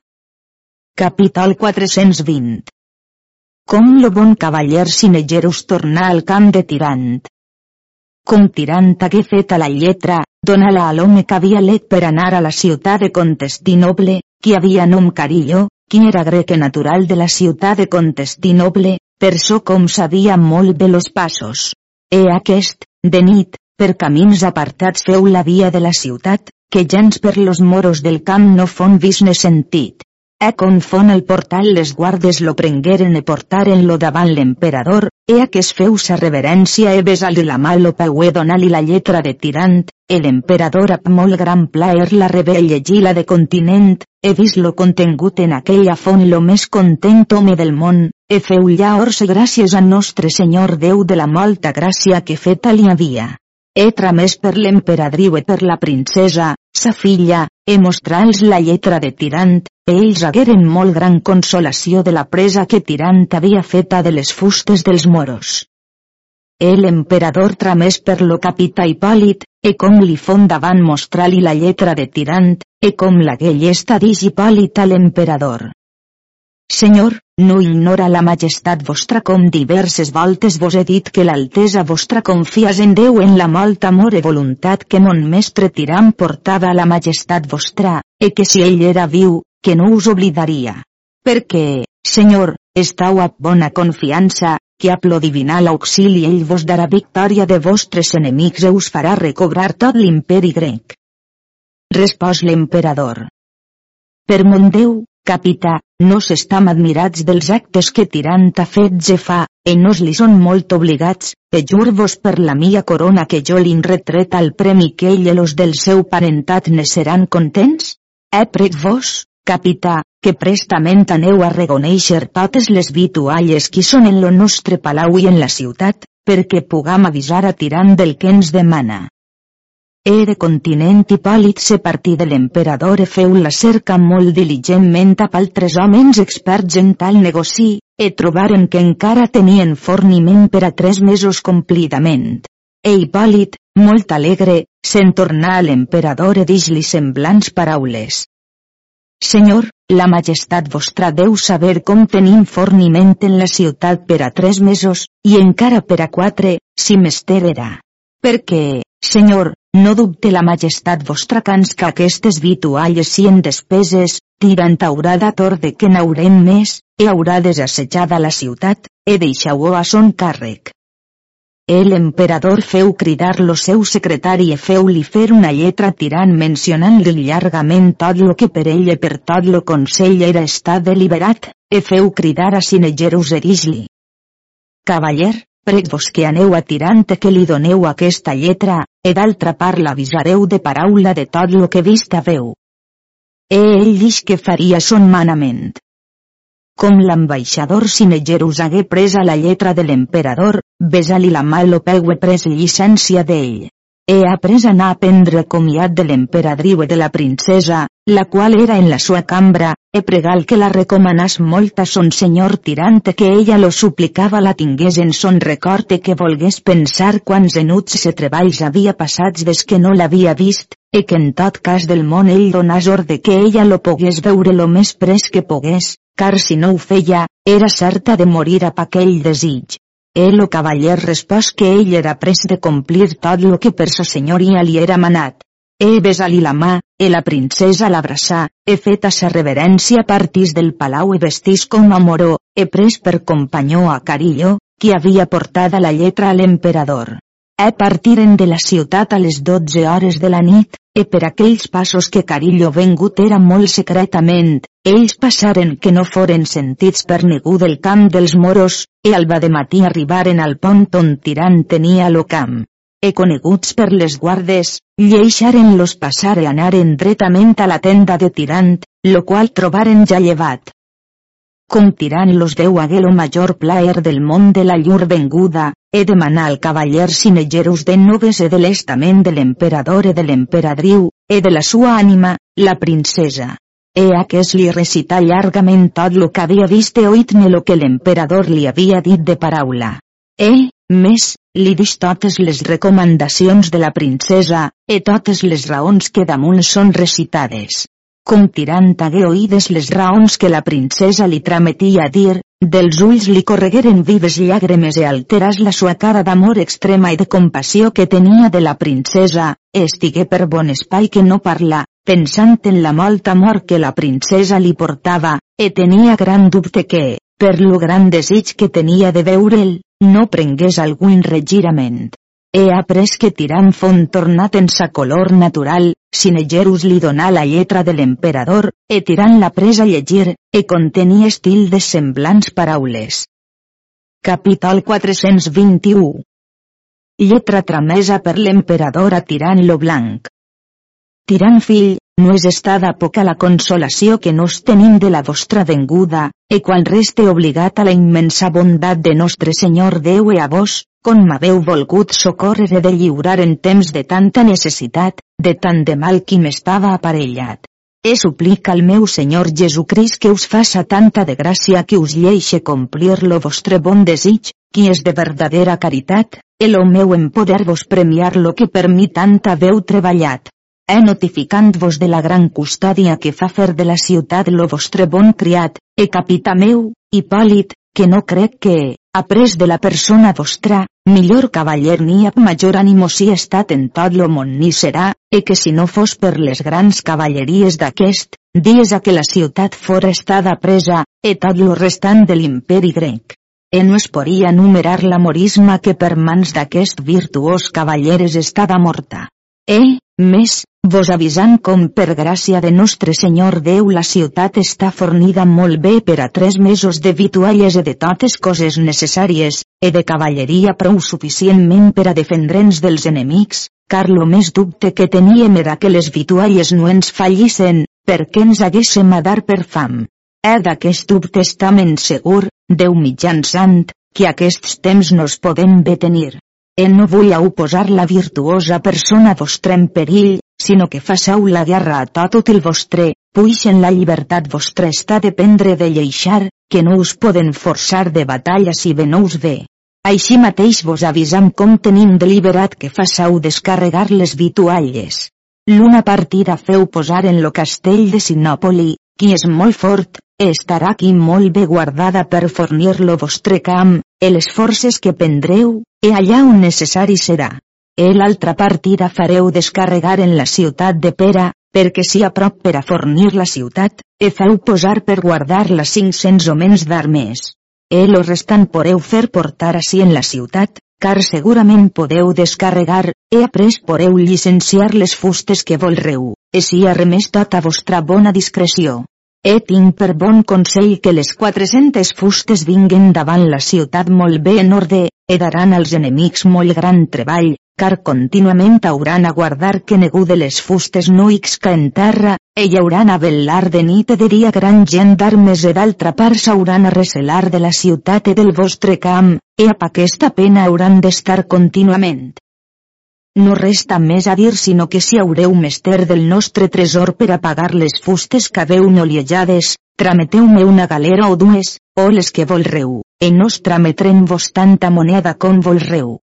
Capítol 420 Com lo bon cavaller Sinegerus tornà al camp de Tirant. Com Tirant hagué fet a la lletra, dona-la a l'home que havia let per anar a la ciutat de Contestinoble, qui havia nom Carillo, qui era grec natural de la ciutat de Contestinoble, per so com sabia molt bé los passos. E aquest, de nit, per camins apartats feu la via de la ciutat, que gens per los moros del camp no fon vist ne sentit. E confon el portal les guardes lo prengueren e portaren-lo davant l'emperador, e a que es feu sa reverència e besal-li la mà lo paué donar-li la lletra de tirant, e l'emperador ap molt gran plaer la rebé llegir-la de continent, he vist lo contengut en aquella font lo més content home del món, e feu i gràcies a nostre Senyor Déu de la molta gràcia que feta li havia. He tramès per l'emperadriu e per la princesa, sa filla, e mostrals la lletra de Tirant, e ells hagueren molt gran consolació de la presa que Tirant havia feta de les fustes dels moros. El emperador tramès per lo capità Hipòlit, e com li fon davant mostrar-li la lletra de Tirant, e com la llesta d'Ix Hipòlit a l'emperador. Senyor, no ignora la majestat vostra com diverses voltes vos he dit que l'altesa vostra confies en Déu en la molt amor i voluntat que mon mestre Tiram portava a la majestat vostra, e que si ell era viu, que no us oblidaria. Perquè, Senyor, estau a bona confiança, que a plo divinal auxili ell vos darà victòria de vostres enemics e us farà recobrar tot l'imperi grec. Respòs l'emperador. Per mon Déu, capità, nos estam admirats dels actes que Tirant ha fet je fa, e nos li són molt obligats, e jur-vos per la mia corona que jo li'n retret al premi que ell i los del seu parentat ne seran contents? He prec vos, capità, que prestament aneu a reconèixer totes les vitualles qui són en lo nostre palau i en la ciutat, perquè pugam avisar a Tirant del que ens demana. E de continent Hipòlit se partí de l'emperador e feu la cerca molt diligentment amb altres homes experts en tal negoci, e trobaren que encara tenien forniment per a tres mesos complidament. E Hipòlit, molt alegre, se'n tornà a l'emperador e dix-li semblants paraules. Senyor, la majestat vostra deu saber com tenim forniment en la ciutat per a tres mesos, i encara per a quatre, si mester era. Perquè, senyor, no dubte la majestat vostra cans que aquestes vitualles sien despeses, tirant haurà de que n'haurem més, e haurà desassetjada la ciutat, e deixau-ho a son càrrec. El emperador feu cridar lo seu secretari e feu-li fer una lletra tirant mencionant-li llargament tot lo que per ell e per tot lo consell era estar deliberat, e feu cridar a Sinegerus e dir-li. Cavaller, prec-vos que aneu a tirant que li doneu aquesta lletra, e d'altra part l'avisareu de paraula de tot lo que vist veu. E ell dix que faria son manament. Com l'ambaixador Sinegerus hagué presa la lletra de l'emperador, besa-li la mà lo peu e pres llicència d'ell. He après anar a prendre comiat de l'emperadriu i de la princesa, la qual era en la sua cambra, e pregal que la recomanàs molt a son senyor tirant que ella lo suplicava la tingués en son record e que volgués pensar quants enuts se treballs havia passats des que no l'havia vist, e que en tot cas del món ell donàs ordre que ella lo pogués veure lo més pres que pogués, car si no ho feia, era certa de morir a aquell desig. El o cavaller respòs que ell era pres de complir tot lo que per sa senyoria li era manat. E besar-li la mà, e la princesa l'abraçà, e feta sa reverència partís del palau e vestís com a moró, e pres per companyó a Carillo, qui havia portada la lletra a l'emperador. E partiren de la ciutat a les 12 hores de la nit, e per aquells passos que Carillo vengut era molt secretament, ells passaren que no foren sentits per ningú del camp dels moros, e al de matí arribaren al pont on Tirant tenia lo camp. E coneguts per les guardes, lleixaren-los passar e anaren dretament a la tenda de Tirant, lo qual trobaren ja llevat com tirant los deu hagué lo major plaer del món de la llur venguda, he demanar al cavaller Sinegerus de noves e de l'estament de l'emperador e de l'emperadriu, e de la sua ànima, la princesa. E a que es li recità llargament tot lo que havia vist e oït-ne lo que l'emperador li havia dit de paraula. E, més, li dix totes les recomanacions de la princesa, e totes les raons que damunt són recitades com tirant hagué oïdes les raons que la princesa li trametia a dir, dels ulls li corregueren vives llàgrimes e alteràs la sua cara d'amor extrema i de compassió que tenia de la princesa, estigué per bon espai que no parla, pensant en la molta amor que la princesa li portava, e tenia gran dubte que, per lo gran desig que tenia de veure'l, no prengués algun regirament. He après que tirant font tornat en sa color natural, Sinegerus li donà la lletra de l'emperador, e tirant la presa a llegir, e contenia estil de semblants paraules. Capítol 421 Lletra tramesa per l'emperador a Tirant lo Blanc. Tirant fill, no és estada poca la consolació que nos tenim de la vostra venguda, e quan reste obligat a la immensa bondat de nostre Senyor Déu e a vos, com m'haveu volgut socórrer de lliurar en temps de tanta necessitat, de tant de mal qui m'estava aparellat. He suplic al meu Senyor Jesucrist que us faça tanta de gràcia que us lleixe complir lo vostre bon desig, qui és de verdadera caritat, el meu en poder-vos premiar lo que per mi tanta veu treballat. He notificant-vos de la gran custòdia que fa fer de la ciutat lo vostre bon criat, e capità meu, Hipòlit, que no crec que, après de la persona vostra, millor cavaller ni ap major ànimo si estat en tot lo món ni serà, e que si no fos per les grans cavalleries d'aquest, dies a que la ciutat fora estada presa, e tot lo restant de l'imperi grec. E no es podia numerar la morisma que per mans d'aquest virtuós cavalleres estava morta. E, més, vos avisant com per gràcia de nostre Senyor Déu la ciutat està fornida molt bé per a tres mesos de vitualles i de totes coses necessàries, e de cavalleria prou suficientment per a defendre'ns dels enemics, car lo més dubte que teníem era que les vitualles no ens fallissen, perquè ens haguéssim a dar per fam. E d'aquest dubte estem segur, Déu mitjançant, que aquests temps nos podem betenir. E no vull oposar la virtuosa persona vostra en perill, sinó que façau la guerra a tot el vostre, puix en la llibertat vostra està dependre de lleixar, que no us poden forçar de batalla si ve no us ve. Així mateix vos avisam com tenim deliberat que façau descarregar les vitualles. L'una partida feu posar en lo castell de Sinòpoli, qui és molt fort, estarà aquí molt bé guardada per fornir lo vostre camp, e les forces que prendreu, e allà on necessari serà. E l'altra partida fareu descarregar en la ciutat de Pera, perquè si a prop per a fornir la ciutat, e feu posar per guardar la 500 homens d'armes. E lo restant poreu fer portar així en la ciutat, car segurament podeu descarregar, e après poreu llicenciar les fustes que volreu, e si arremés tot a vostra bona discreció. E tinc per bon consell que les 400 fustes vinguen davant la ciutat molt bé en orde, e daran als enemics molt gran treball, car contínuament hauran a guardar que negu de les fustes no ixca en terra, hi hauran a velar de nit e de dia gran gent d'armes e d'altra part s'hauran a recelar de la ciutat e del vostre camp, e a aquesta pena hauran d'estar contínuament. No resta més a dir sinó que si haureu mester del nostre tresor per a pagar les fustes que haveu noliejades, trameteu-me una galera o dues, o les que volreu, e nos trametrem vos tanta moneda com volreu.